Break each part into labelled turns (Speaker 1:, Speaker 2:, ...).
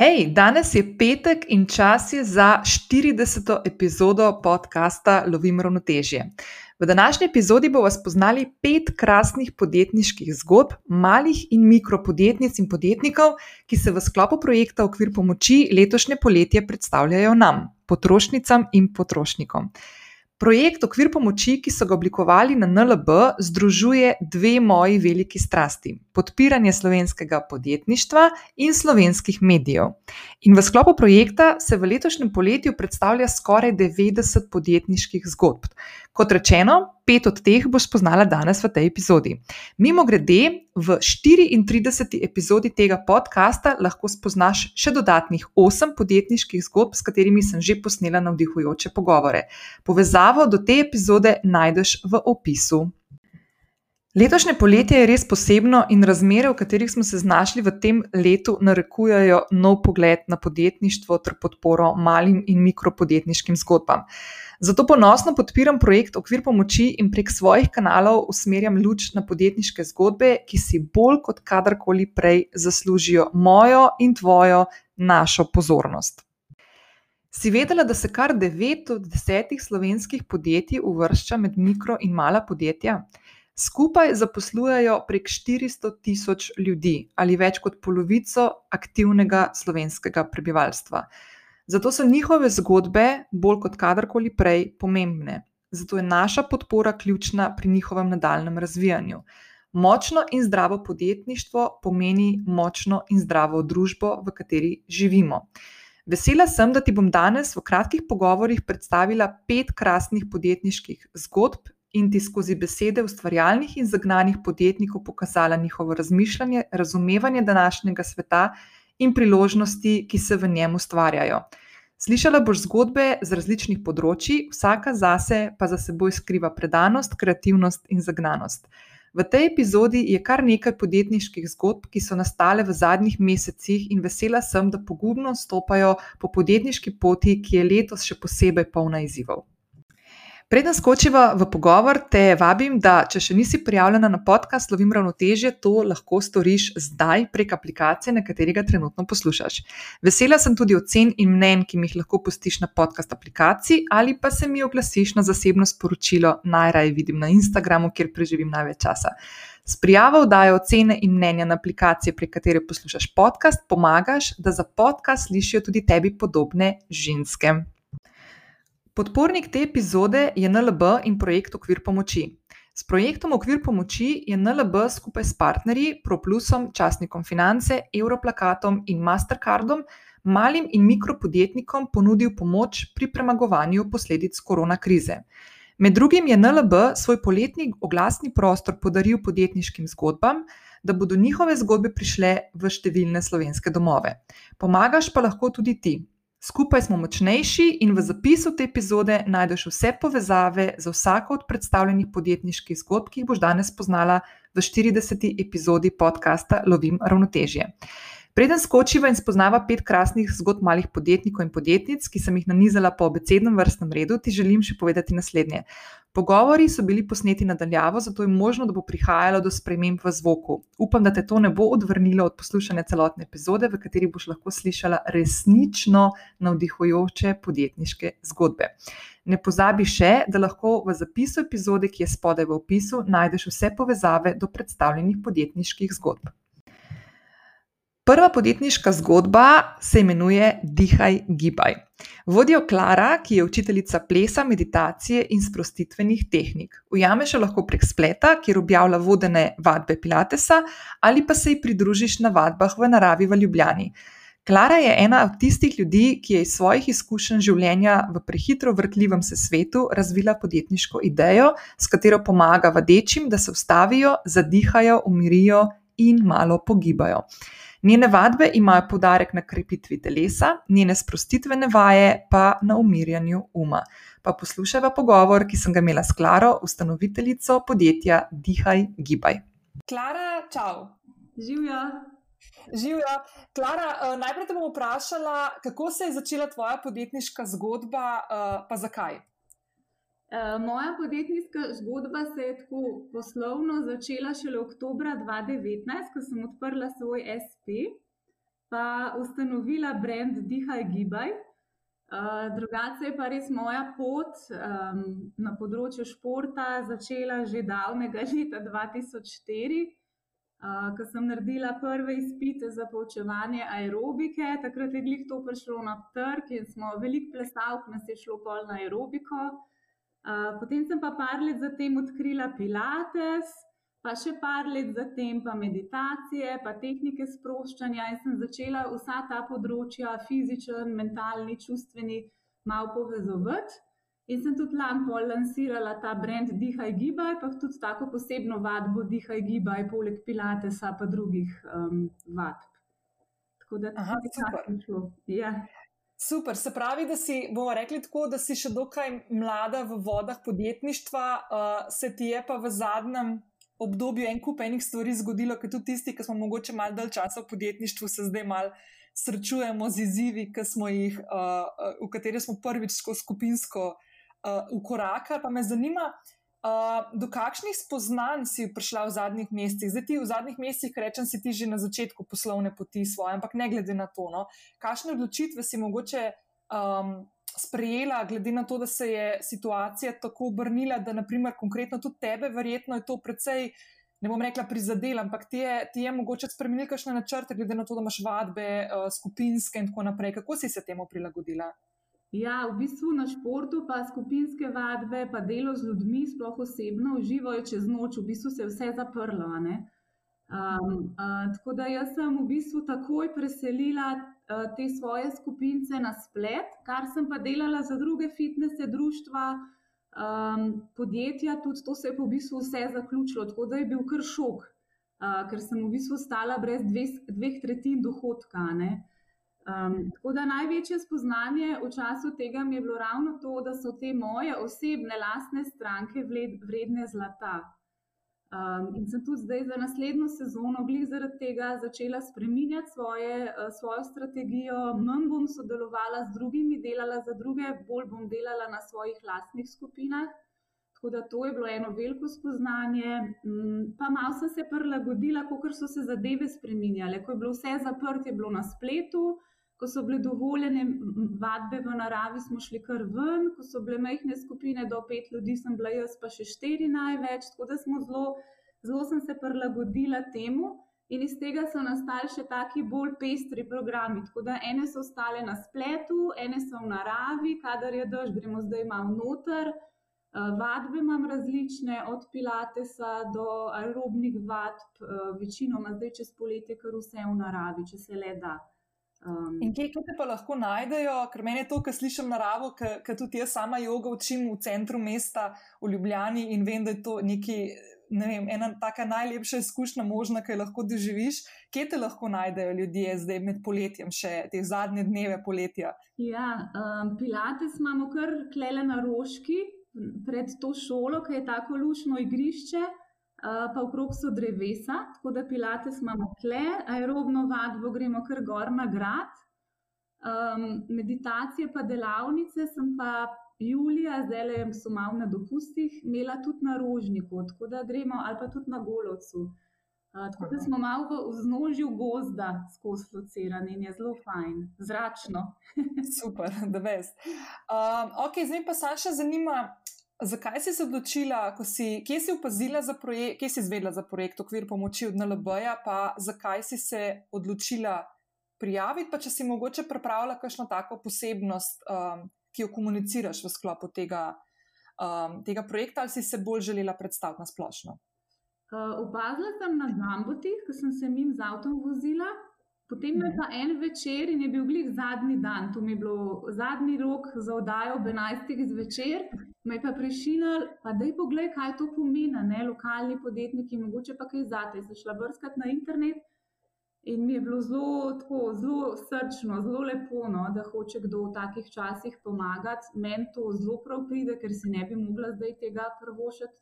Speaker 1: Hej, danes je petek in čas je za 40. epizodo podcasta Lovim ravnotežje. V današnji epizodi bomo spoznali pet krasnih podjetniških zgodb malih in mikropodjetnic in podjetnikov, ki se v sklopu projekta Okvir pomoči letošnje poletje predstavljajo nam, potrošnicam in potrošnikom. Projekt Okvir pomoči, ki so ga oblikovali na NLB, združuje dve moji veliki strasti: podpiranje slovenskega podjetništva in slovenskih medijev. In v sklopu projekta se v letošnjem poletju predstavlja skoraj 90 podjetniških zgodb. Kot rečeno, pet od teh boš spoznala danes v tej epizodi. Mimo grede, v 34. epizodi tega podcasta lahko spoznaš še dodatnih 8 podjetniških zgodb, s katerimi sem že posnela navdihujoče pogovore. Povezavo do te epizode najdeš v opisu. Letošnje poletje je res posebno in razmere, v katerih smo se znašli v tem letu, narekujejo nov pogled na podjetništvo ter podporo malim in mikropodjetniškim zgodbam. Zato ponosno podpiram projekt Okvir pomoči in prek svojih kanalov usmerjam luč na podjetniške zgodbe, ki si bolj kot kadarkoli prej zaslužijo mojo in tvojo, našo pozornost. Si vedela, da se kar 9 od 10 slovenskih podjetij uvršča med mikro in mala podjetja? Skupaj zaposlujejo prek 400 tisoč ljudi ali več kot polovico aktivnega slovenskega prebivalstva. Zato so njihove zgodbe bolj kot kadarkoli prej pomembne. Zato je naša podpora ključna pri njihovem nadaljem razvijanju. Močno in zdravo podjetništvo pomeni močno in zdravo družbo, v kateri živimo. Vesela sem, da ti bom danes v kratkih pogovorih predstavila pet krasnih podjetniških zgodb in ti skozi besede ustvarjalnih in zagnanih podjetnikov pokazala njihovo razmišljanje, razumevanje današnjega sveta in priložnosti, ki se v njem ustvarjajo. Slišala boš zgodbe z različnih področji, vsaka zase pa za seboj skriva predanost, kreativnost in zagnanost. V tej epizodi je kar nekaj podjetniških zgodb, ki so nastale v zadnjih mesecih, in vesela sem, da pogumno stopajo po podjetniški poti, ki je letos še posebej polna izzivov. Preden skočiva v pogovor, te vabim, da če še nisi prijavljena na podcast Lovim ravnotežje, to lahko storiš zdaj prek aplikacije, na kateri ga trenutno poslušaš. Vesela sem tudi ocen in mnen, ki mi jih lahko pustiš na podcast aplikaciji ali pa se mi oglasiš na zasebno sporočilo, najraje vidim na Instagramu, kjer preživim največ časa. S prijavo dajo ocene in mnenja na aplikacije, prek katere poslušaš podcast, pomagaš, da za podcast slišijo tudi tebi podobne ženske. Podpornik te epizode je NLB in projekt Okvir pomoči. S projektom Okvir pomoči je NLB skupaj s partnerji ProPlusom, časnikom Finance, Europlakatom in Mastercardom malim in mikropodjetnikom ponudil pomoč pri premagovanju posledic korona krize. Med drugim je NLB svoj poletni oglasni prostor podaril podjetniškim zgodbam, da bodo njihove zgodbe prišle v številne slovenske domove. Pomagaš pa lahko tudi ti. Skupaj smo močnejši in v zapisu te epizode najdeš vse povezave za vsako od predstavljenih podjetniških zgodb, ki jih boš danes spoznala v 40. epizodi podcasta Lovim ravnotežje. Preden skočiva in spoznava pet krasnih zgodb malih podjetnikov in podjetnic, ki sem jih nanizala po abecednem vrstnem redu, ti želim še povedati naslednje. Pogovori so bili posneti nadaljavo, zato je možno, da bo prihajalo do sprememb v zvoku. Upam, da te to ne bo odvrnilo od poslušanja celotne epizode, v kateri boš lahko slišala resnično navdihujoče podjetniške zgodbe. Ne pozabi še, da lahko v zapisu epizode, ki je spodaj v opisu, najdeš vse povezave do predstavljenih podjetniških zgodb. Prva podjetniška zgodba se imenuje Dihaj, gibaj. Vodijo Klara, ki je učiteljica plesa, meditacije in sprostitvenih tehnik. Ujameš jo lahko prek spleta, kjer objavlja vodene vadbe Pilatesa, ali pa se ji pridružiš na vadbah v naravi v Ljubljani. Klara je ena od tistih ljudi, ki je iz svojih izkušenj življenja v prehitro vrtljivem se svetu razvila podjetniško idejo, s katero pomaga vadečim, da se ustavijo, zadihajo, umirijo in malo pogibajo. Njene vadbe imajo poudarek na krepitvi telesa, njene sprostitvene vaje pa na umirjanju uma. Pa poslušajva pogovor, ki sem ga imela s Klaro, ustanoviteljico podjetja Dihaj, Gibaj. Klara, čau.
Speaker 2: Živijo.
Speaker 1: Živijo. Klara, eh, najprej te bom vprašala, kako se je začela tvoja podjetniška zgodba, eh, pa zakaj?
Speaker 2: Eh, moja podjetniška zgodba se je tako poslovno začela šele oktober 2019, ko sem odprla svoj SP. pa ustanovila brand Dihaj Gibaj. Uh, drugače je pa res moja pot um, na področju športa začela že davnega leta 2004, uh, ko sem naredila prve izpite za poučevanje aerobike. Takrat je glih to prišlo na trg in smo veliko plesalk, nas je šlo pol na aerobiko. Uh, potem sem pa par let zatem odkrila Pilates, pa še par let zatem pa meditacije, pa tehnike sproščanja in sem začela vsa ta področja, fizičen, mentalni, čustveni, malo povezovati. In sem tudi lani pol lansirala ta brand Dihaj Gibaj, pa tudi tako posebno vadbo Dihaj Gibaj, poleg Pilatesa, pa drugih um, vadb. Tako da
Speaker 3: Aha,
Speaker 2: tako je šlo. Ja.
Speaker 3: Super, se pravi, da si, bomo rekli tako, da si še dokaj mlada v vodah podjetništva, uh, se ti je pa v zadnjem obdobju en kup enih stvari zgodilo, ker tudi tisti, ki smo mogoče malo dalj časa v podjetništvu, se zdaj malo srečujemo z izzivi, jih, uh, uh, v kateri smo prvič skupinsko uh, ukorakali. Pa me zanima, uh, do kakšnih spoznanj si prišla v zadnjih mesecih? Zdaj ti v zadnjih mesecih, rečem, si ti že na začetku poslovne poti svoje, ampak ne glede na to, no, kakšne odločitve si mogoče. Um, Sprejela, glede na to, da se je situacija tako obrnila, da, naprimer, konkretno tudi tebe, verjetno je to precej, ne bom rekla, prizadela, ampak ti je, ti je mogoče spremenili kakšne načrte, glede na to, da imaš vadbe, uh, skupinske in tako naprej. Kako si se temu prilagodila?
Speaker 2: Ja, v bistvu na športu, pa skupinske vadbe, pa delo z ljudmi, sploh osebno, uživajo čez noč, v bistvu se je vse zaprlo. Um, uh, tako da jaz sem v bistvu takoj preselila uh, te svoje skupince na splet, kar sem pa delala za druge fitnese, društva, um, podjetja, tudi to se je pa v bistvu vse zaključilo, tako da je bil kar šok, uh, ker sem v bistvu stala brez dve, dveh tretjin dohodka. Ne? Um, tako da največje spoznanje v času tega mi je bilo ravno to, da so te moje osebne, lastne stranke vredne zlata. Um, in sem tudi zdaj za naslednjo sezono, glih zaradi tega, začela spreminjati svoje, uh, svojo strategijo. Manj bom sodelovala z drugimi, delala za druge, bolj bom delala na svojih lastnih skupinah. Tako da to je bilo eno veliko spoznanje. Um, pa malo sem se prilagodila, kako so se zadeve spreminjale. Ko je bilo vse zaprto, je bilo na spletu. Ko so bile dovoljene vadbe v naravi, smo šli kar ven, ko so bile majhne skupine do pet ljudi, sem bila jaz pa še štiri največ, tako da smo zelo, zelo sem se prilagodila temu. In iz tega so nastali še taki bolj pestri programi. Tako da ene so ostale na spletu, ene so v naravi, kadar je dež, gremo zdaj malo noter. Vadbe imam različne, od pilatesa do aerobnih vadb, večinoma zdaj čez poletje, kar vse v naravi, če se le da.
Speaker 3: Um, in kje te pa lahko najdejo, ker meni je to, kar slišim naravo, ker tudi jaz sama jogo učim v centru mesta v Ljubljani in vem, da je to neki, ne vem, ena taka najlepša izkušnja možna, ki jo lahko doživiš. Kje te lahko najdejo ljudje zdaj med poletjem, še te zadnje dneve poletja?
Speaker 2: Ja, um, Pilates imamo kar klele na roški pred to šolo, ki je tako lušno igrišče. Uh, pa okrog so drevesa, tako da pilates imamo tle, aerobno vadbo gremo kar gor na grad. Um, meditacije pa delavnice sem pa julija, zdaj le so malo na dopustih, imela tudi na rožniku, tako da gremo ali pa tudi na golovcu. Uh, tako da smo malo v vznožju gozda skozi locirani in je zelo fajn, zračno.
Speaker 3: Super, da veš. Um, ok, zdaj pa Saša zanima. Zakaj si se odločila, si, kje si opazila za projekt, kje si izvedela za projekt okvir pomoči od NLB-ja, pa zakaj si se odločila prijaviti, pa če si mogoče pripravila kakšno tako posebnost, um, ki jo komuniciraš v sklopu tega, um, tega projekta, ali si se bolj želela predstaviti na splošno?
Speaker 2: Uh, opazila sem na Gambotih, ko sem se jim z avtom vozila. Potem je pa en večer in je bil glih zadnji dan, tu mi je bilo zadnji rok za oddajo ob 11. zvečer. Me pa prišinil, pa da je pogled, kaj to pomeni, ne lokalni podjetniki, mogoče pa kaj zate. Sem šla brskati na internet in mi je bilo zelo, tako, zelo srčno, zelo lepo, no, da hoče kdo v takih časih pomagati. Meni to zelo prav pride, ker si ne bi mogla zdaj tega prvošati.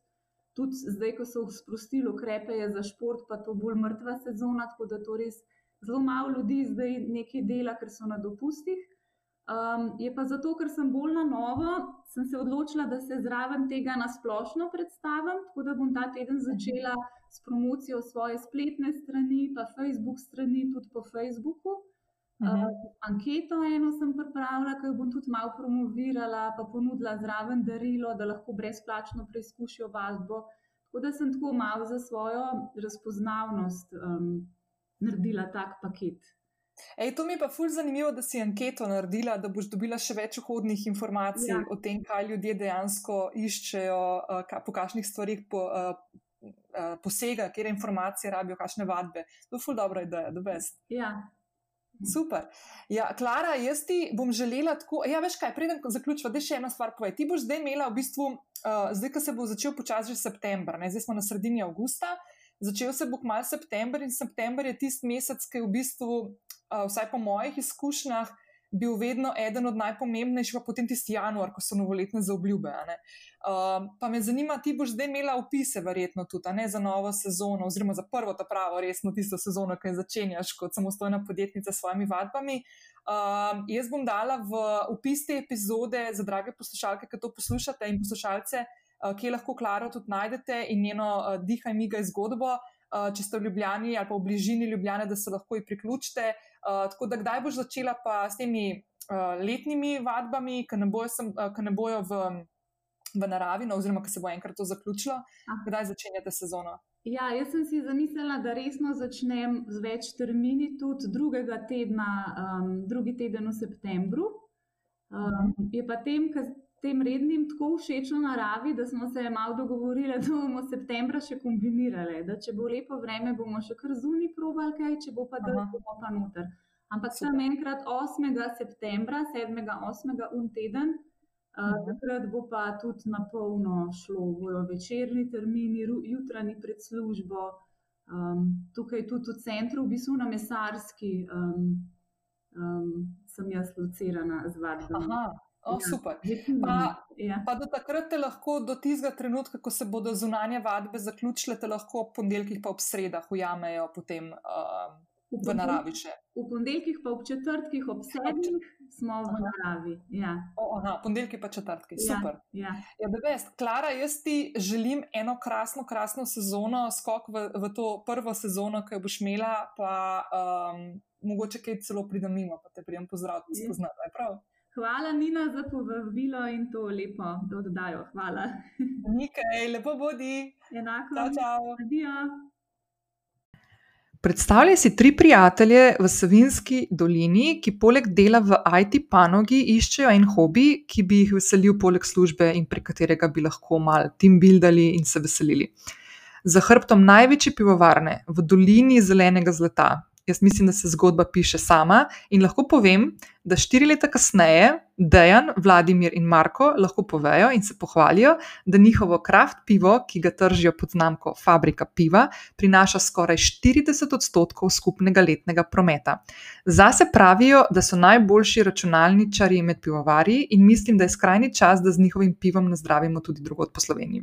Speaker 2: Tudi zdaj, ko so sprostili ukrepe za šport, pa to bolj mrtva sezona, tako da to res zelo malo ljudi zdaj nekaj dela, ker so na dopustih. Um, je pa zato, ker sem bolj na novo, sem se odločila, da se zraven tega nasplošno predstavim, tako da bom ta teden začela s promocijo svoje spletne strani, pa Facebook strani, tudi po Facebooku. Uh -huh. uh, anketo eno sem pripravila, ki jo bom tudi malo promovirala, pa ponudila zraven darilo, da lahko brezplačno preizkušijo vadbo. Tako da sem tako malo za svojo razpoznavnost um, naredila tak paket.
Speaker 3: Ej, to mi je pa fulj zanimivo, da si anketo naredila, da boš dobila še več vhodnih informacij ja. o tem, kaj ljudje dejansko iščejo, uh, po kakšnih stvarih po, uh, uh, posega, kje informacije rabijo, kakšne vadbe. To je fulj dobra ideja, da best.
Speaker 2: Ja.
Speaker 3: Super. Ja, Klara, jaz ti bom želela tako. Ja, veš kaj, preden zaključim, da še ena stvar povej. Ti boš zdaj imela v bistvu, uh, zdaj, ko se bo začel počasi že september, ne? zdaj smo na sredini avgusta, začel se bo kmalo september in september je tisti mesec, ki je v bistvu, vsaj po mojih izkušnjah, bil vedno eden od najpomembnejših, pa potem tisti januar, ko so novoletne zaobljube. Uh, pa me zanima, ti boš zdaj imela opise, verjetno tudi ne, za novo sezono, oziroma za prvo, ta pravo, resno tisto sezono, ki začenjaš kot samostojna podjetnica s svojimi vadbami. Uh, jaz bom dala v opis te epizode za drage poslušalke, ki to poslušate in poslušalce, uh, kje lahko Klaro tudi najdete in njeno uh, dihaj miga zgodbo. Uh, če ste v Ljubljani ali pa v bližini Ljubljane, da se lahko priključite. Uh, tako da, kdaj boš začela pa s temi uh, letnimi vadbami, ki ne bojo, sem, uh, ne bojo v, v naravi, no, oziroma ki se bo enkrat to zaključilo, Aha. kdaj začenjate sezono?
Speaker 2: Ja, jaz sem si zamislila, da resno začnem z več termini, tudi drugega tedna, um, drugi teden v septembru. Um, je pa tem, kar tem rednim tako všeč v naravi, da smo se malo dogovorili, da bomo septembra še kombinirali. Da če bo lepo vreme, bomo še kar zunaj probali, kaj, če bo pa dolgo, bomo pa noter. Ampak sem enkrat 8. septembra, 7. 8. un teden, uh, takrat bo pa tudi na polno šlo, bojo večerni termini, jutranji pred službo. Um, tukaj tudi v centru, v bistvu na Mesarski, um, um, sem jaz locirana z vadbami.
Speaker 3: Oh, ja, super. Pa, ja. pa do takrat te lahko, do tistega trenutka, ko se bodo zunanje vadbe zaključile, te lahko ob ponedeljkih pa ob sredah ujamejo potem uh, v, naravi. Še.
Speaker 2: V ponedeljkih pa ob četrtkih, ob sedmih smo v naravi. Ja.
Speaker 3: Oh, aha, ponedeljki pa četrtki,
Speaker 2: ja,
Speaker 3: super.
Speaker 2: Ja.
Speaker 3: Ja, best. Klara, jaz ti želim eno krasno, krasno sezono, skok v, v to prvo sezono, ki jo boš imela, pa um, mogoče kaj celo pridem mimo, pa te prijem pozdraviti, ja. spoznati.
Speaker 2: Hvala, Nina, za povabilo in to lepo oddajo. Hvala.
Speaker 3: Nekaj, lepo bodi.
Speaker 2: Enako.
Speaker 3: Čau, čau.
Speaker 2: Adijo.
Speaker 3: Predstavljaj si tri prijatelje v Savinski dolini, ki poleg dela v IT panogi iščejo en hobi, ki bi jih veselil poleg službe in pri katerega bi lahko mal tim buildali in se veselili. Za hrbtom največje pivovarne v dolini zelenega zlata. Jaz mislim, da se zgodba piše sama in lahko povem, da štiri leta kasneje Dejan, Vladimir in Marko lahko povejo in se pohvalijo, da njihovo kraft pivo, ki ga tržijo pod znamko Fabrika piva, prinaša skoraj 40 odstotkov skupnega letnega prometa. Zase pravijo, da so najboljši računalničari med pivovarji in mislim, da je skrajni čas, da z njihovim pivom nazdravimo tudi drugot po Sloveniji.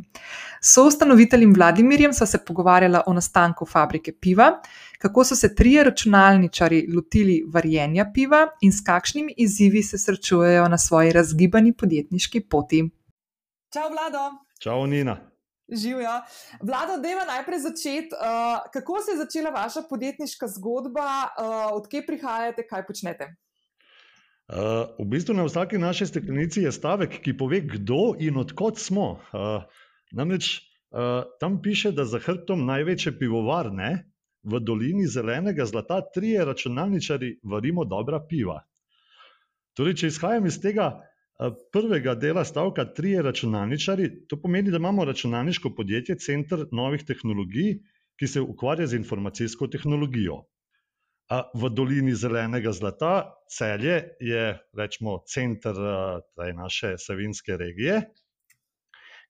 Speaker 3: So ustanoviteljem Vladimirjem sva se pogovarjala o nastanku Fabrike piva, kako so se trije računalničari lotili varjenja piva in s kakšnimi kakšnimi izzivi se srečujejo na svoji razgibani podjetniški poti. Čau, Vlado.
Speaker 4: Čau, Nina.
Speaker 3: Živijo. Vlado, deva najprej začeti. Uh, kako se je začela vaša podjetniška zgodba, uh, odkje prihajate, kaj počnete?
Speaker 4: Uh, v bistvu na vsaki naši steklenici je stavek, ki pove, kdo in odkot smo. Uh, namreč uh, tam piše, da za hrbtom največje pivovarne v dolini zelenega zlata trije računalničari varimo dobra piva. Torej, če izhajam iz tega eh, prvega dela stavka, trije računalničari, to pomeni, da imamo računalniško podjetje, center novih tehnologij, ki se ukvarja z informacijsko tehnologijo. V dolini zelenega zlata, celje je, rečemo, center eh, naše savinske regije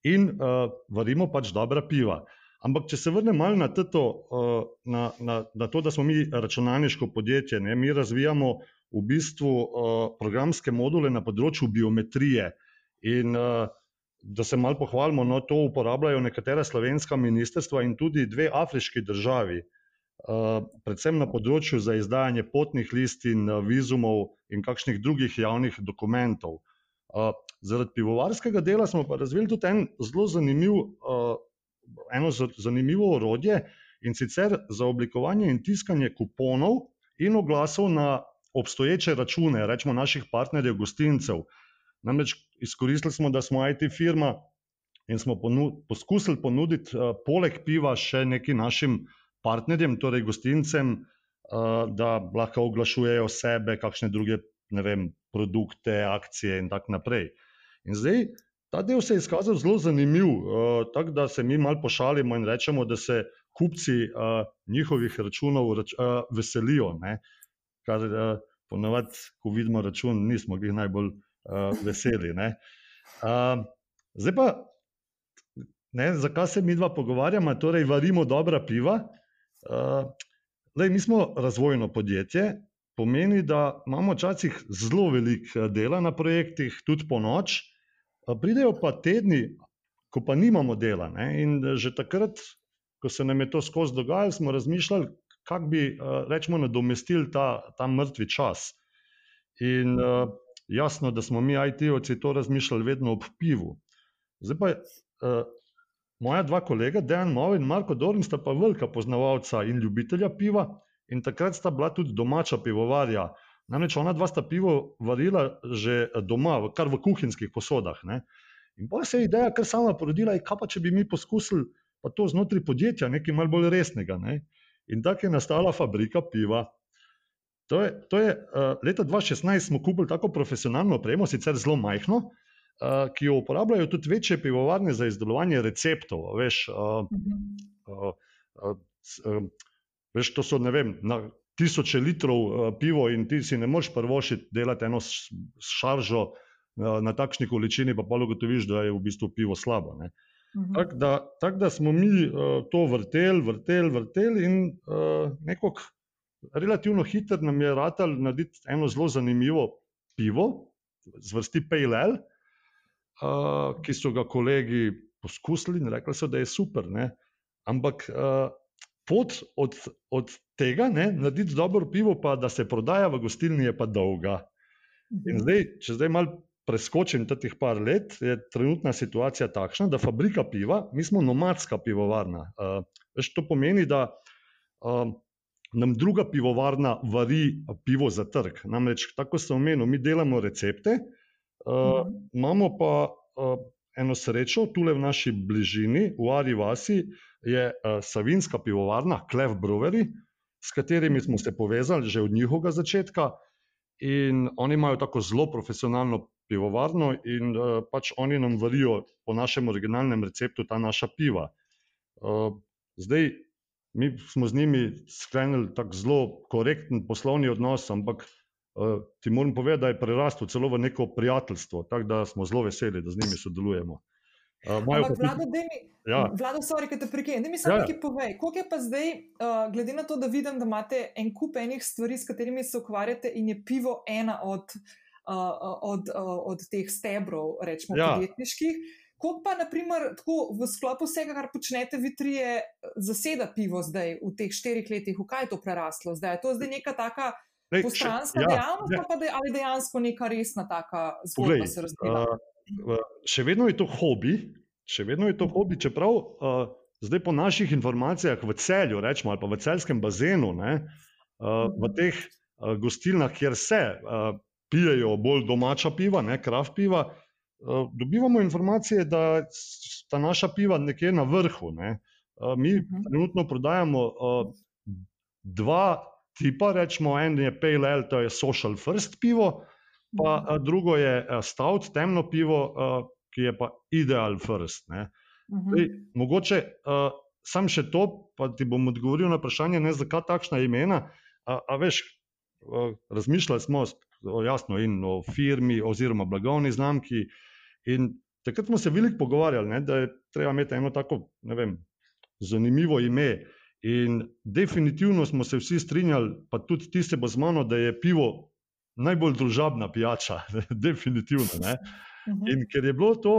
Speaker 4: in uh, varimo pač dobra piva. Ampak, če se vrnem malo na, uh, na, na, na to, da smo mi računalniško podjetje, ne, mi razvijamo v bistvu uh, programske module na področju biometrije. In uh, da se malo pohvalimo, no, to uporabljajo nekatera slovenska ministrstva in tudi dve afriški državi, uh, predvsem na področju za izdajanje potnih listin, vizumov in kakšnih drugih javnih dokumentov. Uh, zaradi pivovarskega dela smo pa razvili tudi en zelo zanimiv, uh, eno zanimivo orodje in sicer za oblikovanje in tiskanje kuponov in oglasov na obstoječe račune, rečemo naših partnerjev, gostincev. Namreč izkoristili smo, da smo IT firma in smo ponu poskusili ponuditi uh, poleg piva še neki našim partnerjem, torej gostincem, uh, da lahko oglašujejo sebe, kakšne druge vem, produkte, akcije in tako naprej. In zdaj ta del se je izkazal zelo zanimiv, uh, tako da se mi malo pošalimo in rečemo, da se kupci uh, njihovih računov rač, uh, veselijo. Ne? Kar uh, ponovadi, ko vidimo račun, nismo jih najbolj uh, veseli. Uh, zdaj pa, ne, zakaj se mi dva pogovarjamo, torej varimo dobra piva. Uh, lej, mi smo razvojno podjetje, pomeni, da imamo včasih zelo veliko dela na projektih, tudi po noč. Pridejo pa tedni, ko pa nimamo dela. Ne? In že takrat ko se nam je to skozi dogajalo, smo razmišljali, kako bi, eh, rečemo, nadomestili ta, ta mrtvi čas. In uh, jasno, da smo mi, IT-ovci, to razmišljali vedno ob pivu. Zdaj pa, uh, moja dva kolega, Dejan Mov in Marko Dorn, sta pa velika poznavalca in ljubitelja piva, in takrat sta bila tudi domača pivovarja. Namreč ona dva sta pivo varila že doma, kar v kuhinjskih posodah. Ne? In pa se je ideja kar sama porodila, kaj pa če bi mi poskusili pa to znotraj podjetja, nekaj malo bolj resnega. Ne? In tako je nastala fabrika piva. To je, to je, uh, leta 2016 smo kupili tako profesionalno opremo, sicer zelo majhno, uh, ki jo uporabljajo tudi večje pivovarne za izdelovanje receptov. Veš, uh, uh, uh, uh, veš to so vem, na tisoče litrov uh, pivo in ti si ne moreš prvošiti delati eno šaržo uh, na takšni količini, pa pa ugotoviš, da je v bistvu pivo slabo. Ne? Mhm. Tako da, tak da smo mi uh, to vrteli, vrteli, vrteli, in uh, nekako relativno hitro nam je ratal narediti eno zelo zanimivo pivo, zvrsti PLL, uh, eh, ki so ga kolegi poskusili in rekli so, da je super. Ne? Ampak uh, pot od, od tega, ne, narediti dobro pivo, pa da se prodaja v gostilni, je pa dolga. In mhm. zdaj, če zdaj malo preskočim teh par let, je trenutna situacija takšna, da fabrika piva, mi smo nomadska pivovarna. Uh, to pomeni, da uh, nam druga pivovarna vari pivo za trg. Namreč, tako sem omenil, mi delamo recepte, uh, mhm. imamo pa uh, eno srečo, tukaj v naši bližini, v Ari Vasi, je uh, Savinska pivovarna, Clef Brewery, s katerimi smo se povezali že od njihovega začetka. In oni imajo tako zelo profesionalno pivovarno in uh, pač oni nam varijo po našem originalnem receptu ta naša piva. Uh, zdaj, mi smo z njimi sklenili tako zelo korekten poslovni odnos, ampak uh, ti moram povedati, da je prerastel celo v neko prijateljstvo, tako da smo zelo veseli, da z njimi sodelujemo.
Speaker 3: Uh, Vlado, da mi, ja. Vlado, sorry, te prekinem. Da mi samo ja. nekaj povej. Koliko je pa zdaj, uh, glede na to, da vidim, da imate en kup enih stvari, s katerimi se ukvarjate, in je pivo ena od uh, od, od teh stebrov, rečemo, ja. podjetniških. Kako pa, naprimer, tako v sklopu vsega, kar počnete, vi trije, zaseda pivo zdaj v teh štirih letih, v kaj je to preraslo? Zdaj je to zdaj neka taka postranska ja, dejavnost, ja. pa de, ali dejansko neka resna taka zgodba Poglej, se razvija?
Speaker 4: Uh, še vedno je to hobi, še vedno je to hobi, čeprav uh, zdaj po naših informacijah v celju, rečemo, ali pa v celskem bazenu, ne, uh, v mhm. teh uh, gostilnah, kjer se. Uh, pijejo bolj domača piva, ne kraft piva, eh, dobivamo informacije, da sta naša piva nekje na vrhu. Ne. Eh, mi mhm. trenutno prodajamo eh, dva tipa, rečemo, en je PLL, to je Social First pivo, pa mhm. drugo je Stout, temno pivo, ki je pa Ideal First. Ne. Zdaj, mhm. mogoče sam še to, pa ti bom odgovoril na vprašanje, ne zakaj takšna imena. A, a veš, razmišljali smo, jasno, in o firmi, oziroma blagovni znamki. In takrat smo se veliko pogovarjali, ne, da je treba imeti eno tako vem, zanimivo ime. In definitivno smo se vsi strinjali, pa tudi ti se bo z mano, da je pivo najbolj družabna pijača. definitivno. Ne. Mhm. In ker je bilo to,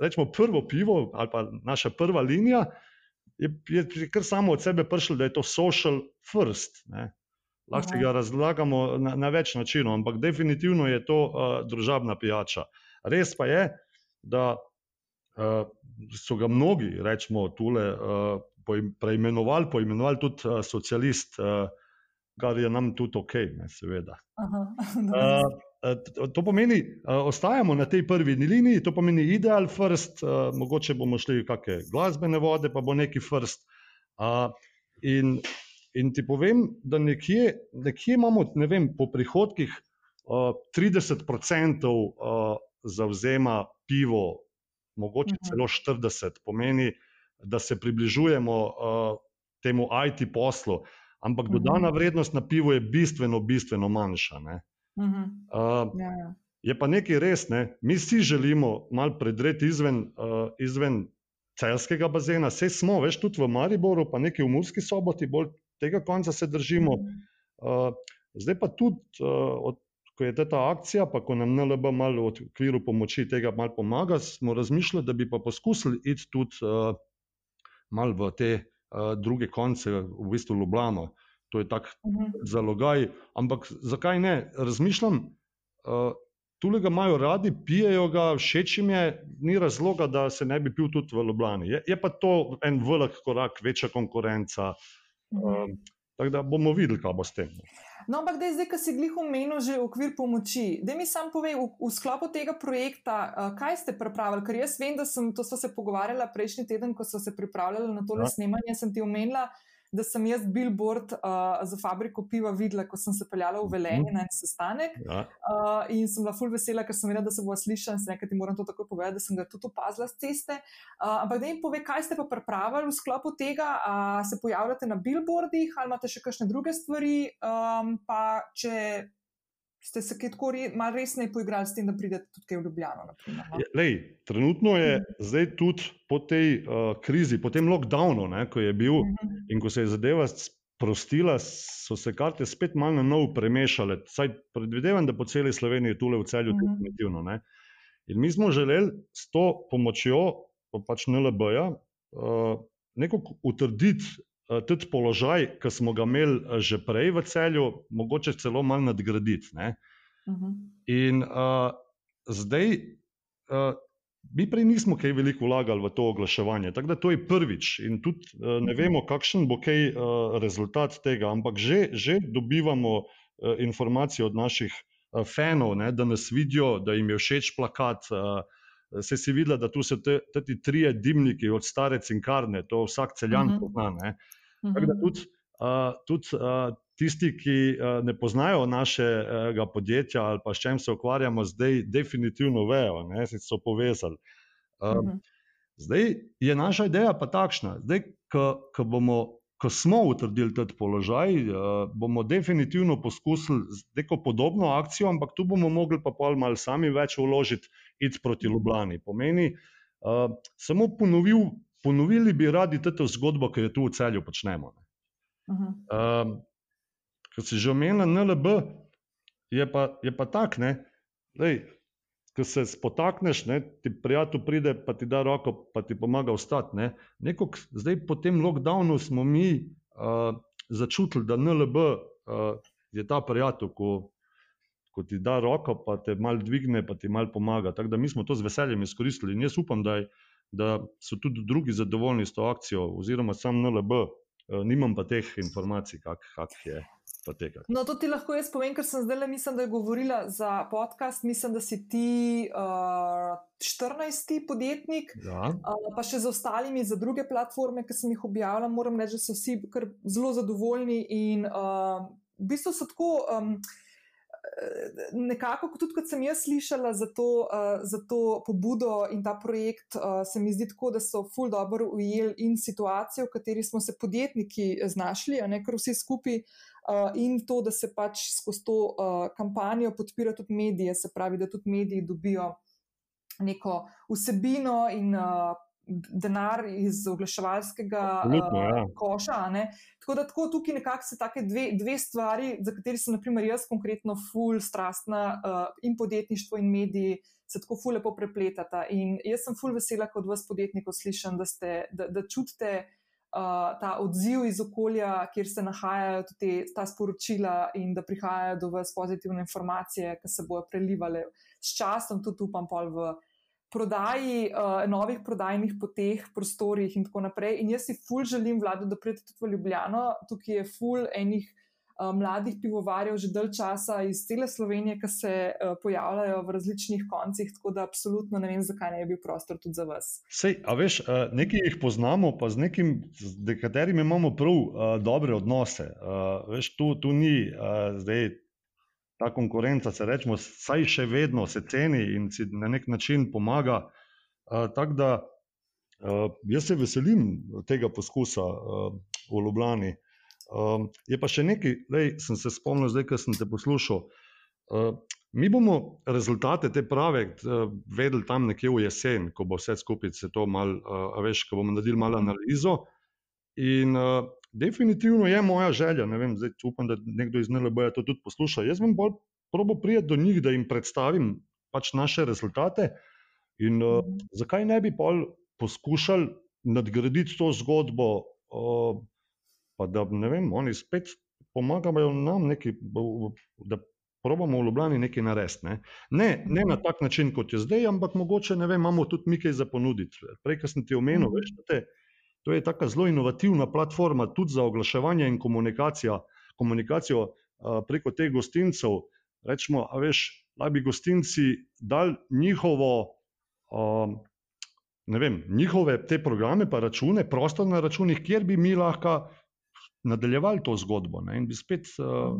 Speaker 4: rečemo, prvo pivo ali pa naša prva linija. Je, je kar samo od sebe prišlo, da je to social first. Ne. Lahko ga razlagamo na, na več načinov, ampak definitivno je to uh, družabna pijača. Res pa je, da uh, so ga mnogi, rečemo, tule uh, poim, preimenovali, poimenovali tudi uh, socialist. Uh, kar je nam tudi ok, ne, seveda.
Speaker 3: Aha,
Speaker 4: Uh, to pomeni, uh, ostajamo na tej prvi liniji, to pomeni ideal first, uh, mogoče bomo šli v kakšne glasbene vode, pa bo neki first. Uh, in, in ti povem, da nekje, nekje imamo, ne vem, po prihodkih uh, 30% uh, zavzema pivo, mogoče
Speaker 3: Mhm.
Speaker 4: celo 40%, pomeni, da se približujemo uh, temu IT poslu, ampak
Speaker 3: Mhm.
Speaker 4: dodana vrednost na pivo je bistveno, bistveno manjša. Ne?
Speaker 3: Mhm.
Speaker 4: Uh,
Speaker 3: Ja, ja.
Speaker 4: je pa nekaj res, ne? mi vsi želimo malo predreti izven, uh, izven celskega bazena, vse smo, veš, tudi v Mariboru, pa nekaj v Murski soboti, bolj tega konca se držimo. Uh, zdaj pa tudi, uh, od, ko je ta akcija, pa ko nam NLB malo v okviru pomoči tega malo pomaga, smo razmišljali, da bi pa poskusili iti tudi uh, malo v te uh, druge konce, v bistvu Ljubljano. To je tak
Speaker 3: Mhm.
Speaker 4: zalogaj, ampak zakaj ne? Razmišljam, uh, tule ga imajo radi, pijejo ga, všeč jim je, ni razloga, da se ne bi pil tudi v Ljubljani. Je, je pa to en velik korak, večja konkurenca.
Speaker 3: Mhm.
Speaker 4: Um, tako da bomo videli, kaj bo s tem.
Speaker 3: No, ampak daj, zdaj, ko si glih omenil že okvir pomoči, da mi sam povej, v, v sklopu tega projekta, uh, kaj ste pripravili? Ker jaz vem, da sem, to se pogovarjali prejšnji teden, ko so se pripravljali na tole
Speaker 4: Ja.
Speaker 3: ja. snemanje, sem ti omenila, da sem jaz billboard uh, za fabriko piva videla, ko sem se peljala v Velenje na en sestanek.
Speaker 4: Ja.
Speaker 3: Uh, in sem bila ful vesela, ker sem vedela, da se bo slišala in sem rekla, ti moram to takoj povedati, da sem ga tudi opazila z ceste. Uh, ampak da jim pove, kaj ste pa pripravili v sklopu tega, a se pojavljate na billboardih ali imate še kakšne druge stvari, um, pa če ste se kaj tako re, malo resneje poigrali s tem, da pridete tudi v Ljubljano. Naprimer, no?
Speaker 4: Je- Lej, trenutno je zdaj tudi po tej uh, krizi, po tem lockdownu, ne, ko je bil
Speaker 3: Mhm.
Speaker 4: in ko se je zadeva sprostila, so se karte spet malo na novo premešale. Saj predvidevam, da po celi Sloveniji, tule v celju,
Speaker 3: Mhm.
Speaker 4: definitivno. Ne. In mi smo želeli s to pomočjo pa pač NLB-ja uh, nekako utrditi tudi položaj, ki smo ga imeli uh, že prej v celju, mogoče celo malo nadgraditi. Ne.
Speaker 3: Mhm.
Speaker 4: In uh, zdaj, uh, mi prej nismo kaj veliko vlagali v to oglaševanje, tako da to je prvič in tudi uh, ne vemo, kakšen bo kaj uh, rezultat tega, ampak že, že dobivamo uh, informacije od naših uh, fanov, ne, da nas vidijo, da jim je všeč plakat. Uh, Se si videla, da tu so te, te trije dimniki od stare cinkarne, to vsak celjan
Speaker 3: Mhm.
Speaker 4: pozna. Ne?
Speaker 3: Mhm.
Speaker 4: Tako da tudi, uh, tudi uh, tisti, ki uh, ne poznajo našega podjetja ali pa s čim se ukvarjamo, zdaj definitivno vejo, ne, so povezali. Uh,
Speaker 3: Mhm.
Speaker 4: zdaj je naša ideja pa takšna, zdaj, ko, bomo, ko smo utrdili ta položaj, uh, bomo definitivno poskusili z neko podobno akcijo, ampak tu bomo mogli pa pol malo sami več vložiti, iti proti Ljubljani. Pomeni, uh, samo ponovil, ponovili bi radi to zgodbo, ki jo tu v celju počnemo. ne.
Speaker 3: Mhm.
Speaker 4: Um, Ko si že omenil NLB, je pa, je pa tak, ne, Lej, ko se spotakneš, ne, ti prijatelj pride, pa ti da roko, pa ti pomaga vstati. Ne. Nekako zdaj po tem lockdownu smo mi uh, začutili, da NLB uh, je ta prijatelj, ko, ko ti da roko, pa te mal dvigne, pa ti mal pomaga. Tako da mi smo to z veseljem izkoristili in jaz upam, da, je, da so tudi drugi zadovoljni s to akcijo, oziroma sam NLB. Uh, nimam pa teh informacij, kak, kak je potekal.
Speaker 3: No, to ti lahko jaz povem, ker sem zdaj le, mislim, da je govorila za podcast. Mislim, da si ti uh, 14. podjetnik,
Speaker 4: Ja.
Speaker 3: uh, pa še z ostalimi, za druge platforme, ki sem jih objavila. Moram reči, da so vsi zelo zadovoljni in uh, v bistvu so tako. Um, Nekako, tudi kot sem jaz slišala za to, uh, za to pobudo in ta projekt, uh, se mi zdi tako, da so ful dobro ujeli in situacijo, v kateri smo se podjetniki znašli, ne kar vsi skupaj, uh, in to, da se pač skozi to uh, kampanjo podpira tudi medije, se pravi, da tudi mediji dobijo neko vsebino in uh, denar iz oglaševalskega
Speaker 4: Absolutno, ja.
Speaker 3: uh, koša. ne. Tako da tako tukaj nekako se take dve, dve stvari, za kateri sem naprimer jaz konkretno ful strastna uh, in podjetništvo in mediji se tako ful lepo prepletata. In jaz sem ful vesela, kot vas podjetnikov slišim, da, ste, da, da čutite uh, ta odziv iz okolja, kjer se nahajajo tudi ta sporočila in da prihajajo do vas pozitivne informacije, ki se bodo prelivale s časom, tudi upam pol v prodaji, uh, novih prodajnih poteh, prostorih in tako naprej. In jaz si ful želim, vlado, da pridete tudi v Ljubljano, tukaj je ful enih mladih pivovarjev že dalj časa iz cele Slovenije, ki se pojavljajo v različnih koncih, tako da absolutno ne vem, zakaj ne bi bil prostor tudi za vas.
Speaker 4: Sej, a veš, nekaj jih poznamo, pa z nekim, z nekaterimi imamo prav dobre odnose. Veš, tu, tu ni zdaj ta konkurenca, se rečemo, saj še vedno se ceni in si na nek način pomaga. Tako da jaz se veselim tega poskusa v Ljubljani. Je pa še nekaj, da sem se spomnil, zdaj, ko sem te poslušal. Mi bomo rezultate te prave vedeli tam nekje v jesen, ko bo vse skupaj se to mal, uh, veš, ko bomo naredili malo analizo. In uh, definitivno je moja želja, ne vem, zdaj upam, da nekdo iz NLB to tudi posluša. Jaz bom bolj probo prijeti do njih, da jim predstavim pač naše rezultate. In uh, zakaj ne bi pol poskušali nadgraditi to zgodbo? Uh, pa da ne vem, oni spet pomagajo nam, neki, da probamo v Ljubljani nekaj narediti. Ne? Ne, ne na tak način, kot je zdaj, ampak mogoče vem, imamo tudi nekaj za ponuditi. Prej, kar sem ti omenil, veš, te, to je tako zelo inovativna platforma tudi za oglaševanje in komunikacijo, komunikacijo uh, preko teh gostincev. Rečemo, a veš, da bi gostinci dali njihovo. Uh, Vem, njihove te programe, pa račune, prostor na računih, kjer bi mi lahko nadaljevali to zgodbo ne, in bi spet uh,